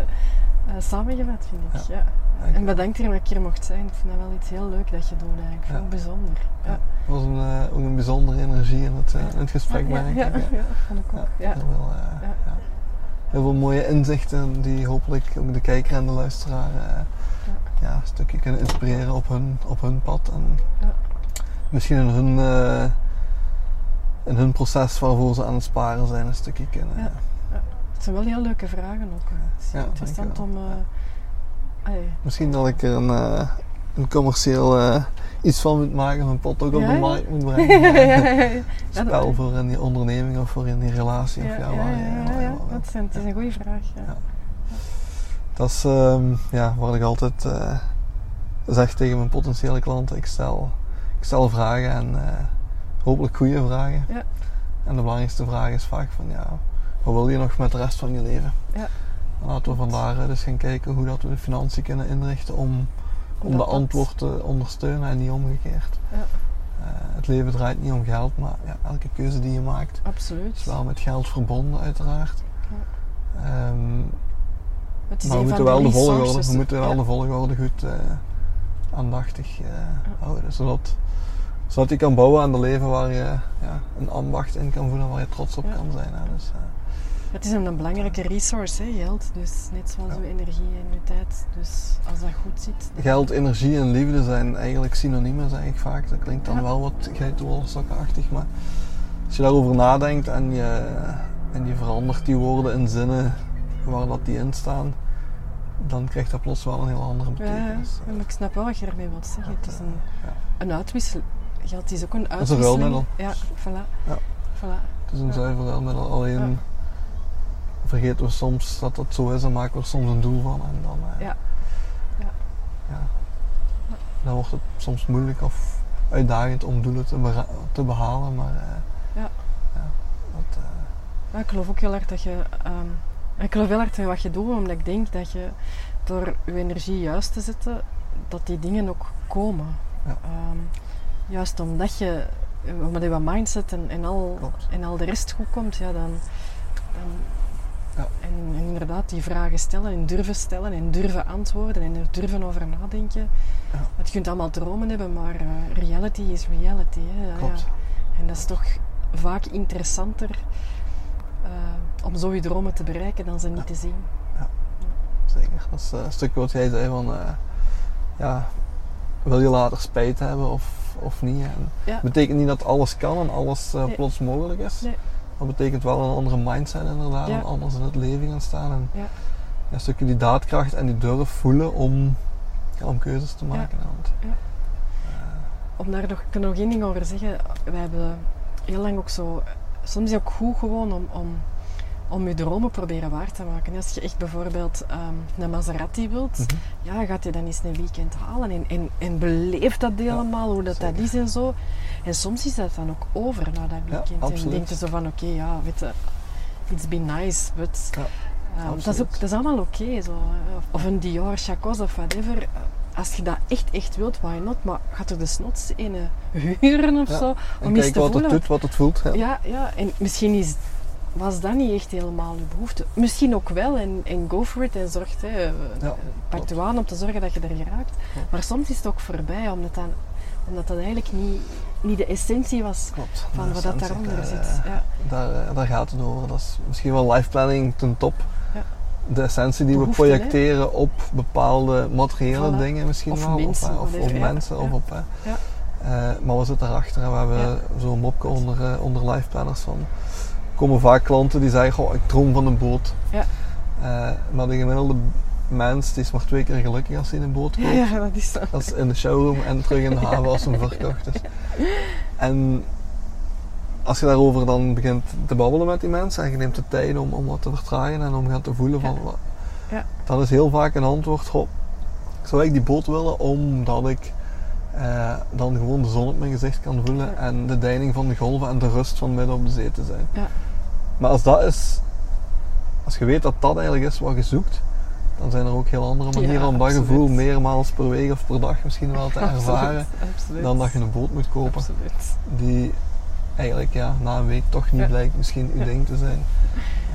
B: samengevat, vind ik. Ja. En bedankt er dat ik hier mocht zijn. Ik vind dat wel iets heel leuk dat je doet eigenlijk.
A: Ja.
B: Heel bijzonder. Ja.
A: Het was een, ook een bijzondere energie in het, in het gesprek,
B: ja,
A: merk
B: ja,
A: ik.
B: ja, vond ik ook. Ja.
A: Heel, veel, heel veel mooie inzichten die hopelijk ook de kijker en de luisteraar ja. een stukje kunnen inspireren op hun, op hun pad. En
B: Ja.
A: misschien in hun, eh, in hun proces waarvoor ze aan het sparen zijn een stukje kunnen.
B: Ja. Het zijn wel heel leuke vragen ook. Het is
A: Ja,
B: interessant om... eh,
A: Misschien dat ik er een, eh, een commercieel eh, iets van moet maken, mijn pot ook op de markt moet brengen.
B: ja,
A: Spel voor in die onderneming of voor in die relatie. Of
B: ja,
A: ja, waar
B: ja. Dat is een, het is een goede vraag. Ja.
A: Ja. Dat is ehm, ja, wat ik altijd eh, zeg tegen mijn potentiële klanten. Ik stel, ik stel vragen en eh, hopelijk goede vragen.
B: Ja.
A: En de belangrijkste vraag is vaak van ja, wat wil je nog met de rest van je leven?
B: Ja.
A: En laten we vandaar dus gaan kijken hoe dat we de financiën kunnen inrichten om, om
B: dat
A: de antwoord te ondersteunen en niet omgekeerd.
B: Ja.
A: Eh, het leven draait niet om geld, maar ja, elke keuze die je maakt
B: Absoluut.
A: is wel met geld verbonden uiteraard. Ehm,
B: Het is
A: maar we moeten, wel de volgorde, we moeten wel de volgorde goed eh, aandachtig eh, houden. Zodat, zodat je kan bouwen aan de leven waar je ja, een ambacht in kan voelen, waar je trots op kan zijn. Hè. Dus, eh,
B: Het is een, belangrijke resource, hè, geld. Dus net zoals
A: Ja.
B: uw energie en uw tijd. Dus als dat goed zit... dan-
A: geld, energie en liefde zijn eigenlijk synoniemen, zeg ik vaak. Dat klinkt dan
B: Ja.
A: wel wat geitenwollensokkenachtig, maar als je daarover nadenkt en je, en je verandert die woorden in zinnen waar dat die in staan, dan krijgt dat plots wel een heel andere
B: Ja,
A: betekenis.
B: ja, maar ik snap wel wat je ermee wilt zeggen. Het is een,
A: Ja.
B: een uitwissel. Geld is ook een
A: is een
B: uitwisseling.
A: ruilmiddel.
B: Ja, voilà.
A: Ja.
B: voilà.
A: Het is een
B: Ja.
A: zuiver ruilmiddel. Alleen
B: Ja.
A: vergeten we soms dat dat zo is en maken we er soms een doel van. En dan, eh,
B: Ja. Ja.
A: ja. dan wordt het soms moeilijk of uitdagend om doelen te, te behalen. Maar eh,
B: Ja.
A: ja, dat, eh,
B: Ja, ik geloof ook heel erg dat je... ehm, ik geloof heel erg in wat je doet, omdat ik denk dat je door je energie juist te zetten, dat die dingen ook komen.
A: Ja.
B: Ehm, juist omdat je, omdat je mindset en, en, al,
A: Klopt.
B: en al de rest goed komt, ja, dan... dan
A: Ja.
B: en, en inderdaad die vragen stellen en durven stellen en durven antwoorden en er durven over nadenken.
A: Ja.
B: Want je kunt allemaal dromen hebben, maar eh, reality is reality. Hè. Ja,
A: klopt.
B: En dat is toch vaak interessanter eh, om zo je dromen te bereiken dan ze niet te zien.
A: Zeker. Dat is eh, een stukje wat jij zei van, eh, ja, wil je later spijt hebben of, of niet? En
B: Ja.
A: Het betekent niet dat alles kan en alles
B: Nee.
A: plots mogelijk is.
B: Nee.
A: Dat betekent wel een andere mindset inderdaad,
B: Ja.
A: en anders in het leven gaan staan. En
B: Ja.
A: ja, een stukje die daadkracht en die durf voelen om, ja, om keuzes te maken. Want,
B: Om daar nog, ik kan nog één ding over zeggen. Wij hebben heel lang ook zo... Soms is het ook goed gewoon om, om, om je dromen proberen waar te maken. Als je echt bijvoorbeeld ehm, een Maserati wilt,
A: Mhm.
B: ja, gaat je dan eens een weekend halen en, en, en beleef dat helemaal, hoe dat, dat is en zo. En soms is dat dan ook over na dat
A: Ja,
B: weekend. en
A: absoluut.
B: denk je zo van, oké, ja, weet je, it's been nice, but...
A: Ja,
B: ehm, dat, is ook, dat is allemaal oké. zo. Of- of een Dior, Chacos of whatever. Als je dat echt, echt wilt, why not? Maar gaat er desnoods een huren of
A: Ja.
B: zo,
A: En
B: om eens
A: kijk
B: te
A: wat
B: voelen.
A: het doet, wat het voelt. Ja.
B: Ja, ja, en misschien is, was dat niet echt helemaal je behoefte. Misschien ook wel, en, en go for it en zorg, hè,
A: Ja,
B: pak je aan om te zorgen dat je er geraakt. Maar soms is het ook voorbij, omdat, dan, omdat dat eigenlijk niet, niet de essentie was
A: Klopt.
B: van
A: De
B: wat dat daaronder
A: daar,
B: zit.
A: eh,
B: Ja,
A: Daar, eh, daar gaat het over. Dat is misschien wel life planning ten top. De essentie die we
B: hè?
A: projecteren op bepaalde materiële
B: Voilà.
A: dingen misschien
B: Of
A: wel.
B: mensen,
A: of, eh, of, of
B: ja.
A: mensen. Of
B: Ja.
A: op, eh,
B: Ja.
A: eh, maar we zitten erachter en we hebben
B: Ja.
A: zo'n mopje onder, eh, onder life planners van. Er komen vaak klanten die zeggen, ik droom van een boot.
B: Ja.
A: Eh, maar de gemiddelde mens die is maar twee keer gelukkig als hij een boot koopt.
B: ja, ja, dat is zo.
A: Dat is in de showroom en terug in de haven als hem verkocht is. En als je daarover dan begint te babbelen met die mensen en je neemt de tijd om, om wat te vertragen en om gaan te voelen van...
B: Ja.
A: Dan is heel vaak een antwoord, ik zou eigenlijk die boot willen omdat ik eh, dan gewoon de zon op mijn gezicht kan voelen
B: Ja.
A: en de deining van de golven en de rust van midden op de zee te zijn.
B: Ja.
A: Maar als dat is, als je weet dat dat eigenlijk is wat je zoekt, dan zijn er ook heel andere manieren
B: Ja,
A: om dat
B: absoluut.
A: gevoel meermaals per week of per dag misschien wel te ervaren
B: Absoluut, absoluut.
A: dan dat je een boot moet kopen die eigenlijk ja, na een week toch niet
B: Ja.
A: blijkt misschien uw
B: Ja.
A: ding te zijn.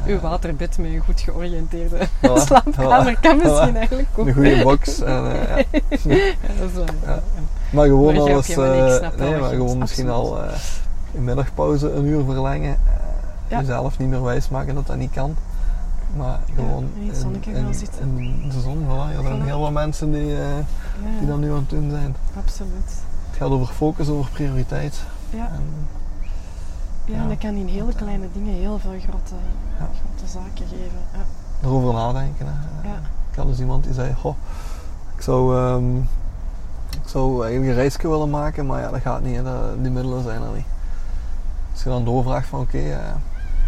B: Uw waterbed met een goed georiënteerde
A: Voilà,
B: slaapkamer
A: voilà,
B: kan misschien
A: voilà.
B: eigenlijk ook.
A: Een goede box. En, eh, ja.
B: Ja, dat is wel.
A: Ja. Maar gewoon
B: Maar
A: al
B: jij
A: eens,
B: ook, ja, maar nee,
A: maar gewoon misschien
B: Absoluut.
A: al eh je middagpauze een uur verlengen. eh,
B: Ja.
A: Jezelf niet meer wijsmaken dat dat niet kan. Maar gewoon
B: in zonnetje
A: in, in de zon. Voilà. Er zijn heel wat mensen die,
B: Ja,
A: die dat nu aan het doen zijn.
B: absoluut.
A: Het gaat over focus, over prioriteit.
B: Ja,
A: En,
B: ja,
A: Ja.
B: dat kan in hele kleine dingen heel veel grote,
A: Ja.
B: grote zaken geven. Ja.
A: erover nadenken. Hè.
B: Ja.
A: Ik had dus iemand die zei, goh, ik zou, ehm, ik zou eigenlijk een reisje willen maken, maar ja, dat gaat niet, hè. Die middelen zijn er niet. Als je dan doorvraagt van, oké, eh,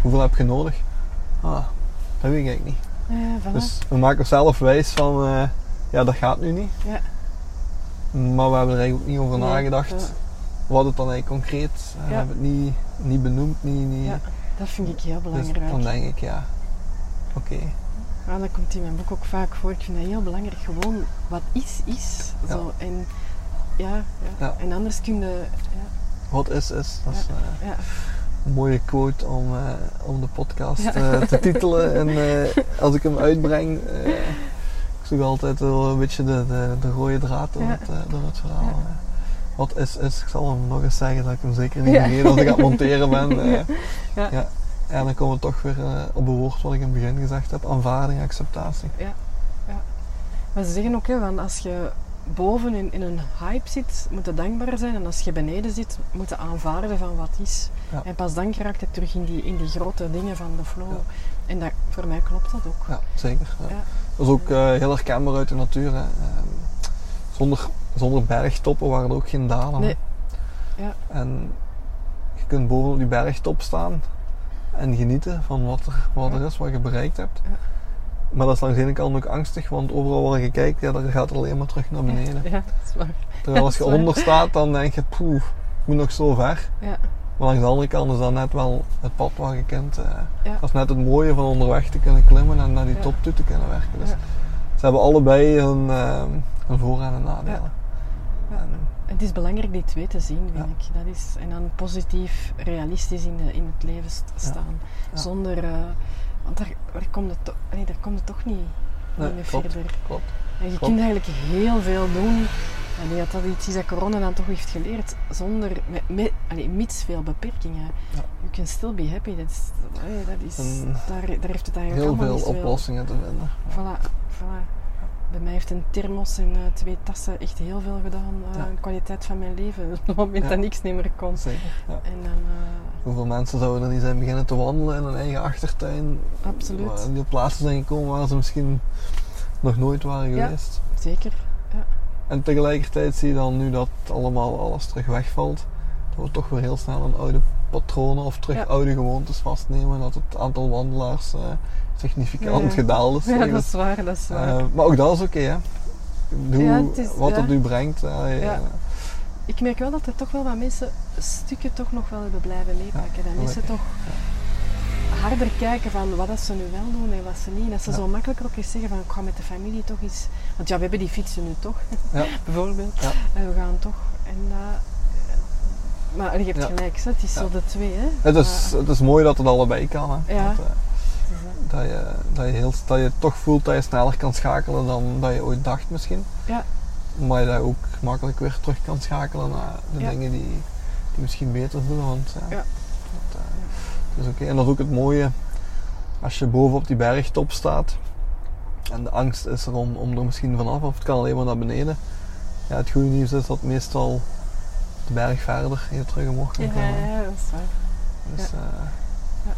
A: hoeveel heb je nodig? Ah, dat weet ik eigenlijk niet.
B: Ja, voilà.
A: Dus we maken onszelf wijs van, eh, ja, dat gaat nu niet.
B: ja.
A: Maar we hebben er eigenlijk ook niet over nagedacht. Wat het dan eigenlijk concreet, eh, we
B: Ja.
A: hebben het niet, niet benoemd, niet, niet.
B: Ja, dat vind ik heel
A: dus
B: belangrijk.
A: dan denk ik, ja, oké.
B: Ja, dat komt in mijn boek ook vaak voor. Ik vind dat heel belangrijk. Gewoon wat is, is.
A: Ja.
B: Zo. En, ja, ja. En anders kun je...
A: Wat is, is. Dat is eh,
B: ja.
A: een mooie quote om, eh, om de podcast eh, te titelen. En als ik hem uitbreng, ik zoek altijd wel een beetje de, de, de rode draad door, het, door het verhaal.
B: Ja.
A: Wat is, is. Ik zal hem nog eens zeggen dat ik hem zeker niet
B: Ja.
A: vergeet als ik aan het monteren ben. eh.
B: Ja.
A: ja. En dan komen we toch weer eh, op een woord wat ik in het begin gezegd heb. Aanvaarding, acceptatie.
B: Maar ze zeggen ook, hè, van als je boven in, in een hype zit, moet je dankbaar zijn. En als je beneden zit, moet je aanvaarden van wat is.
A: Ja.
B: En pas dan raakt het terug in die, in die grote dingen van de flow.
A: Ja.
B: En dat, voor mij klopt dat ook.
A: Ja, zeker. Ja.
B: Ja.
A: Dat is ook eh, heel herkenbaar uit de natuur. Hè. Ehm, zonder, zonder bergtoppen waren er ook geen dalen.
B: Nee. Ja.
A: En je kunt boven op die bergtop staan en genieten van wat er, wat er is, wat je bereikt hebt.
B: Ja.
A: Maar dat is langs de ene kant ook angstig, want overal waar je kijkt, ja, dan gaat het alleen maar terug naar beneden.
B: Ja, dat is waar.
A: Terwijl als je onder staat, dan denk je, poeh, ik moet nog zo ver.
B: Ja,
A: Maar langs de andere kant is dat net wel het pad waar je kent. eh,
B: Ja.
A: Dat is net het mooie van onderweg te kunnen klimmen en naar die top toe te kunnen werken. Dus ze hebben allebei hun, hun voor- en nadelen.
B: Ja.
A: En,
B: het is belangrijk die twee te zien, vind
A: Ja.
B: ik. Dat is, en dan positief, realistisch in, de, in het leven staan.
A: Ja.
B: Zonder... eh, want daar, daar, komt het, nee, daar komt het toch niet,
A: nee,
B: meer
A: klopt,
B: verder.
A: klopt.
B: En je
A: Klopt.
B: kunt eigenlijk heel veel doen denk dat dat iets is dat corona dan toch heeft geleerd, zonder, met, met, allee, mits veel beperkingen.
A: Ja.
B: You can still be happy. Dat is, allee, dat is,
A: En
B: daar, daar heeft het eigenlijk
A: Heel
B: allemaal
A: veel oplossingen te vinden.
B: Voilà, voilà. Bij mij heeft een thermos en eh, twee tassen echt heel veel gedaan. eh,
A: Ja.
B: De kwaliteit van mijn leven. Op het moment
A: Ja.
B: dat niks niet meer kon.
A: Zeker. Ja.
B: En dan, eh,
A: Hoeveel mensen zouden er niet zijn beginnen te wandelen in hun eigen achtertuin?
B: absoluut.
A: Waar die op plaatsen zijn gekomen waar ze misschien nog nooit waren
B: Ja.
A: geweest.
B: Zeker.
A: En tegelijkertijd zie je dan nu dat allemaal alles terug wegvalt. Dat we toch weer heel snel aan oude patronen of terug
B: Ja.
A: oude gewoontes vastnemen. Dat het aantal wandelaars eh, significant
B: Ja.
A: gedaald is.
B: Ja, dat is waar. Dat is waar.
A: Eh, maar ook dat is oké, hè? Doe
B: Ja, het is-
A: wat het u brengt. Ja.
B: Ik merk wel dat er toch wel wat mensen stukken toch nog wel hebben blijven meepakken. Dat mensen toch harder kijken van wat dat ze nu wel doen en wat ze niet. Dat ze zo makkelijker ook eens zeggen van ik ga met de familie toch eens... Want ja, we hebben die fietsen nu toch,
A: Ja.
B: bijvoorbeeld.
A: Ja.
B: En we gaan toch. En dat... Maar je hebt
A: Ja.
B: gelijk, hè, het is zo de twee. Hè.
A: Het, is, het is mooi dat het allebei kan. Hè?
B: Ja.
A: Dat, eh,
B: eh,
A: dat, je, dat, je heel, dat je toch voelt dat je sneller kan schakelen dan dat je ooit dacht misschien.
B: Ja.
A: Maar je dat ook makkelijk weer terug kan schakelen naar de
B: Ja.
A: dingen die, die misschien beter voelen. Want ja,
B: Ja.
A: dat, eh, dat is oké. En dat is ook het mooie als je boven op die bergtop staat. En de angst is er om, om er misschien vanaf of het kan alleen maar naar beneden. Ja, het goede nieuws is dat meestal de berg verder je terug omhoog kan
B: ja,
A: komen.
B: ja, dat is waar.
A: Dus,
B: Ja.
A: eh,
B: Ja.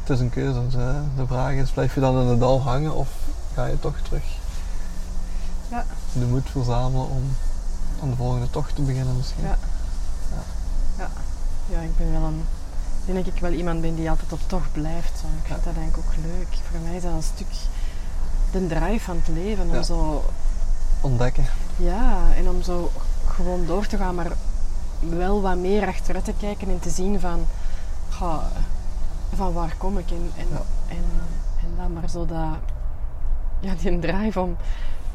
A: Het is een keuze. Dus, eh, de vraag is, blijf je dan in het dal hangen of ga je toch terug
B: Ja.
A: de moed verzamelen om aan de volgende tocht te beginnen misschien?
B: Ja. Ja, ik ben wel een... Ik denk dat ik wel iemand ben die altijd op tocht blijft. Zo. Ik vind
A: Ja.
B: dat eigenlijk ook leuk. Voor mij is dat een stuk de drive van het leven. Om
A: Ja.
B: zo...
A: Ontdekken.
B: Ja, en om zo gewoon door te gaan, maar wel wat meer achteruit te kijken en te zien van... ga, van waar kom ik? En, en,
A: Ja.
B: en, en dan maar zo dat... Ja, die drive om...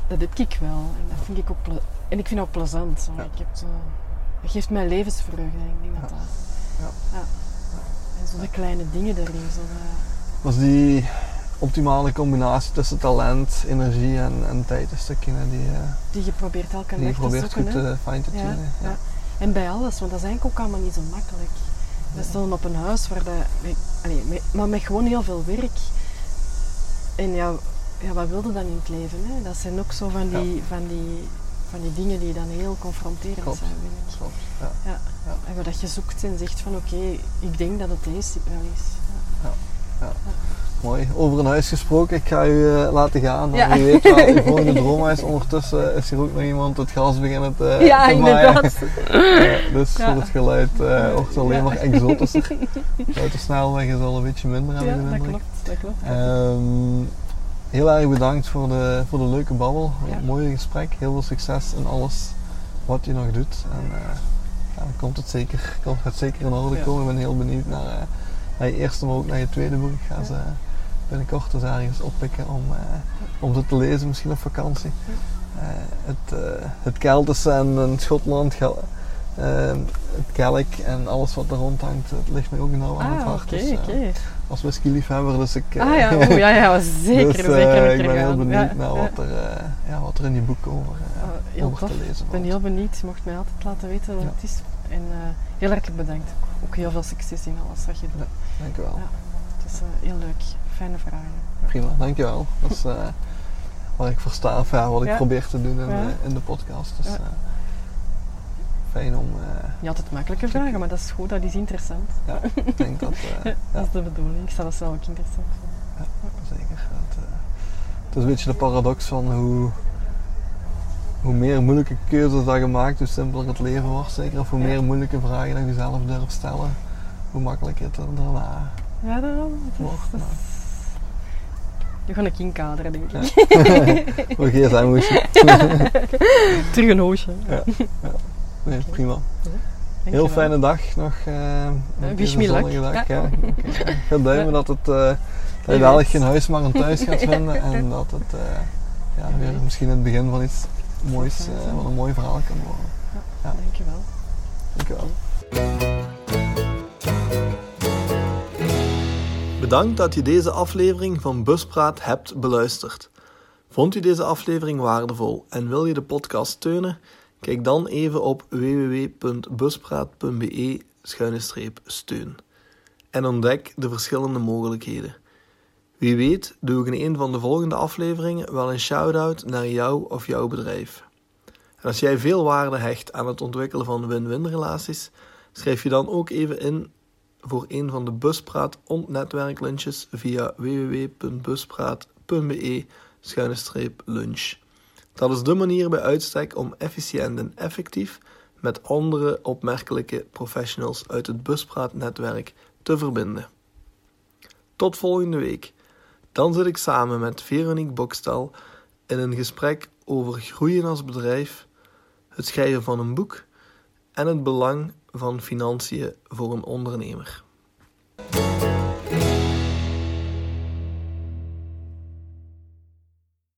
B: Dat heb ik wel. En dat vind ik ook... ple- En ik vind het ook plezant. Zo.
A: Ja.
B: Ik heb zo... Dat geeft mij levensvreugde. Ik denk dat
A: Ja.
B: dat...
A: Ja.
B: Ja. En zo de kleine dingen. Zo dat-
A: Was die optimale combinatie tussen talent, energie en, en tijd een stukje hè, die, eh,
B: die je probeert elke
A: die je
B: dag te
A: probeert
B: zoeken.
A: goed te fine te
B: Ja,
A: tunen?
B: ja. En bij alles, want dat is eigenlijk ook allemaal niet zo makkelijk. We staan op een huis waar dat, maar met gewoon heel veel werk. En ja, ja, wat wilde dan in het leven? Hè? Dat zijn ook zo van die, van, die, van die dingen die dan heel confronterend
A: Klopt.
B: zijn, vind ik.
A: Klopt. Ja.
B: Ja.
A: Ja.
B: En dat je zoekt en zegt van oké, ik denk dat het deze wel is. Ja.
A: Mooi. Over een huis gesproken, ik ga u eh, laten gaan.
B: Ja.
A: Wie weet wat uw volgende droom is. Ondertussen is hier ook nog iemand het gras beginnen te,
B: ja,
A: te maaien.
B: inderdaad.
A: Ja, dus
B: Ja.
A: voor het geluid eh wordt het alleen
B: Ja.
A: maar exotischer. Buiten snelweg is al een beetje minder, heb
B: Ja,
A: de
B: dat klopt. Dat klopt.
A: Ehm, heel erg bedankt voor de, voor de leuke babbel.
B: Ja.
A: Een mooie gesprek. Heel veel succes in alles wat je nog doet. En eh, ja, dan komt het zeker, komt het zeker in orde
B: Ja.
A: komen. Ik ben heel benieuwd naar, naar je eerste, maar ook naar je tweede boek. Ik ga
B: Ja.
A: Binnenkort eens ergens oppikken om, eh, om ze te lezen, misschien op vakantie. Eh, het, eh, het Keltische en, Schotland, ehm, het Kelk en alles wat er rond hangt, het ligt mij ook nauw aan het
B: Ah,
A: hart.
B: oké,
A: Dus,
B: oké.
A: als whisky-liefhebber, dus ik...
B: Ah ja, oeh, ja, ja, zeker,
A: dus,
B: zeker
A: ik ben heel benieuwd
B: Ja,
A: naar
B: ja.
A: wat er, ja, wat er in die boek over,
B: Oh,
A: over te lezen
B: Ik ben heel benieuwd. Je mocht mij altijd laten weten wat
A: Ja.
B: het is. En heel hartelijk bedankt. Ook heel veel succes in alles wat je doet.
A: Dank u wel.
B: Ja. Het is heel leuk. Fijne vragen.
A: Prima, dankjewel. Dat is eh, wat ik versta, of ja, wat ik
B: Ja.
A: probeer te doen in,
B: Ja.
A: de, in de podcast. Dus
B: Ja.
A: eh, fijn om, eh,
B: Niet altijd makkelijke vragen, maar dat is goed. Dat is interessant.
A: ja, ik denk dat,
B: Dat
A: ja,
B: is de bedoeling. Ik zal dat zelf ook interessant vinden.
A: zeker. Het, het is een beetje de paradox van hoe, hoe meer moeilijke keuzes dat je maakt, hoe simpeler het leven wordt. Zeker of hoe
B: Ja.
A: meer moeilijke vragen dat je zelf durft stellen, hoe makkelijker het er daarna
B: Ja. Het is,
A: wordt.
B: dat
A: maar-
B: is... Je gaat een inkaderen, denk ik.
A: Voor gsm moest je.
B: Terug een hoosje.
A: Nee, prima. Heel fijne dag nog. eh
B: wish me luck. Ja.
A: Ja. Oké. Ik ga duimen
B: Ja.
A: dat, het, eh, dat je dadelijk geen huis maar een thuis gaat vinden. En dat het eh, ja, weer misschien het begin van iets moois, eh,
B: zijn.
A: van een mooi verhaal kan worden. Ja.
B: Dankjewel.
A: Dankjewel.
C: Bedankt dat je deze aflevering van Buspraat hebt beluisterd.
A: Vond u deze aflevering waardevol en wil je de podcast steunen? Kijk dan even op www.buspraat.be-steun en ontdek de verschillende mogelijkheden. Wie weet doe ik in een van de volgende afleveringen wel een shout-out naar jou of jouw bedrijf. En als jij veel waarde hecht aan het ontwikkelen van win-win relaties, schrijf je dan ook even in voor een van de Buspraat ontnetwerklunches via www.buspraat.be-lunch. Dat is de manier bij uitstek om efficiënt en effectief met andere opmerkelijke professionals uit het Buspraat-netwerk te verbinden. Tot volgende week. Dan zit ik samen met Veronique Bokstal in een gesprek over groeien als bedrijf, het schrijven van een boek en het belang van financiën voor een ondernemer.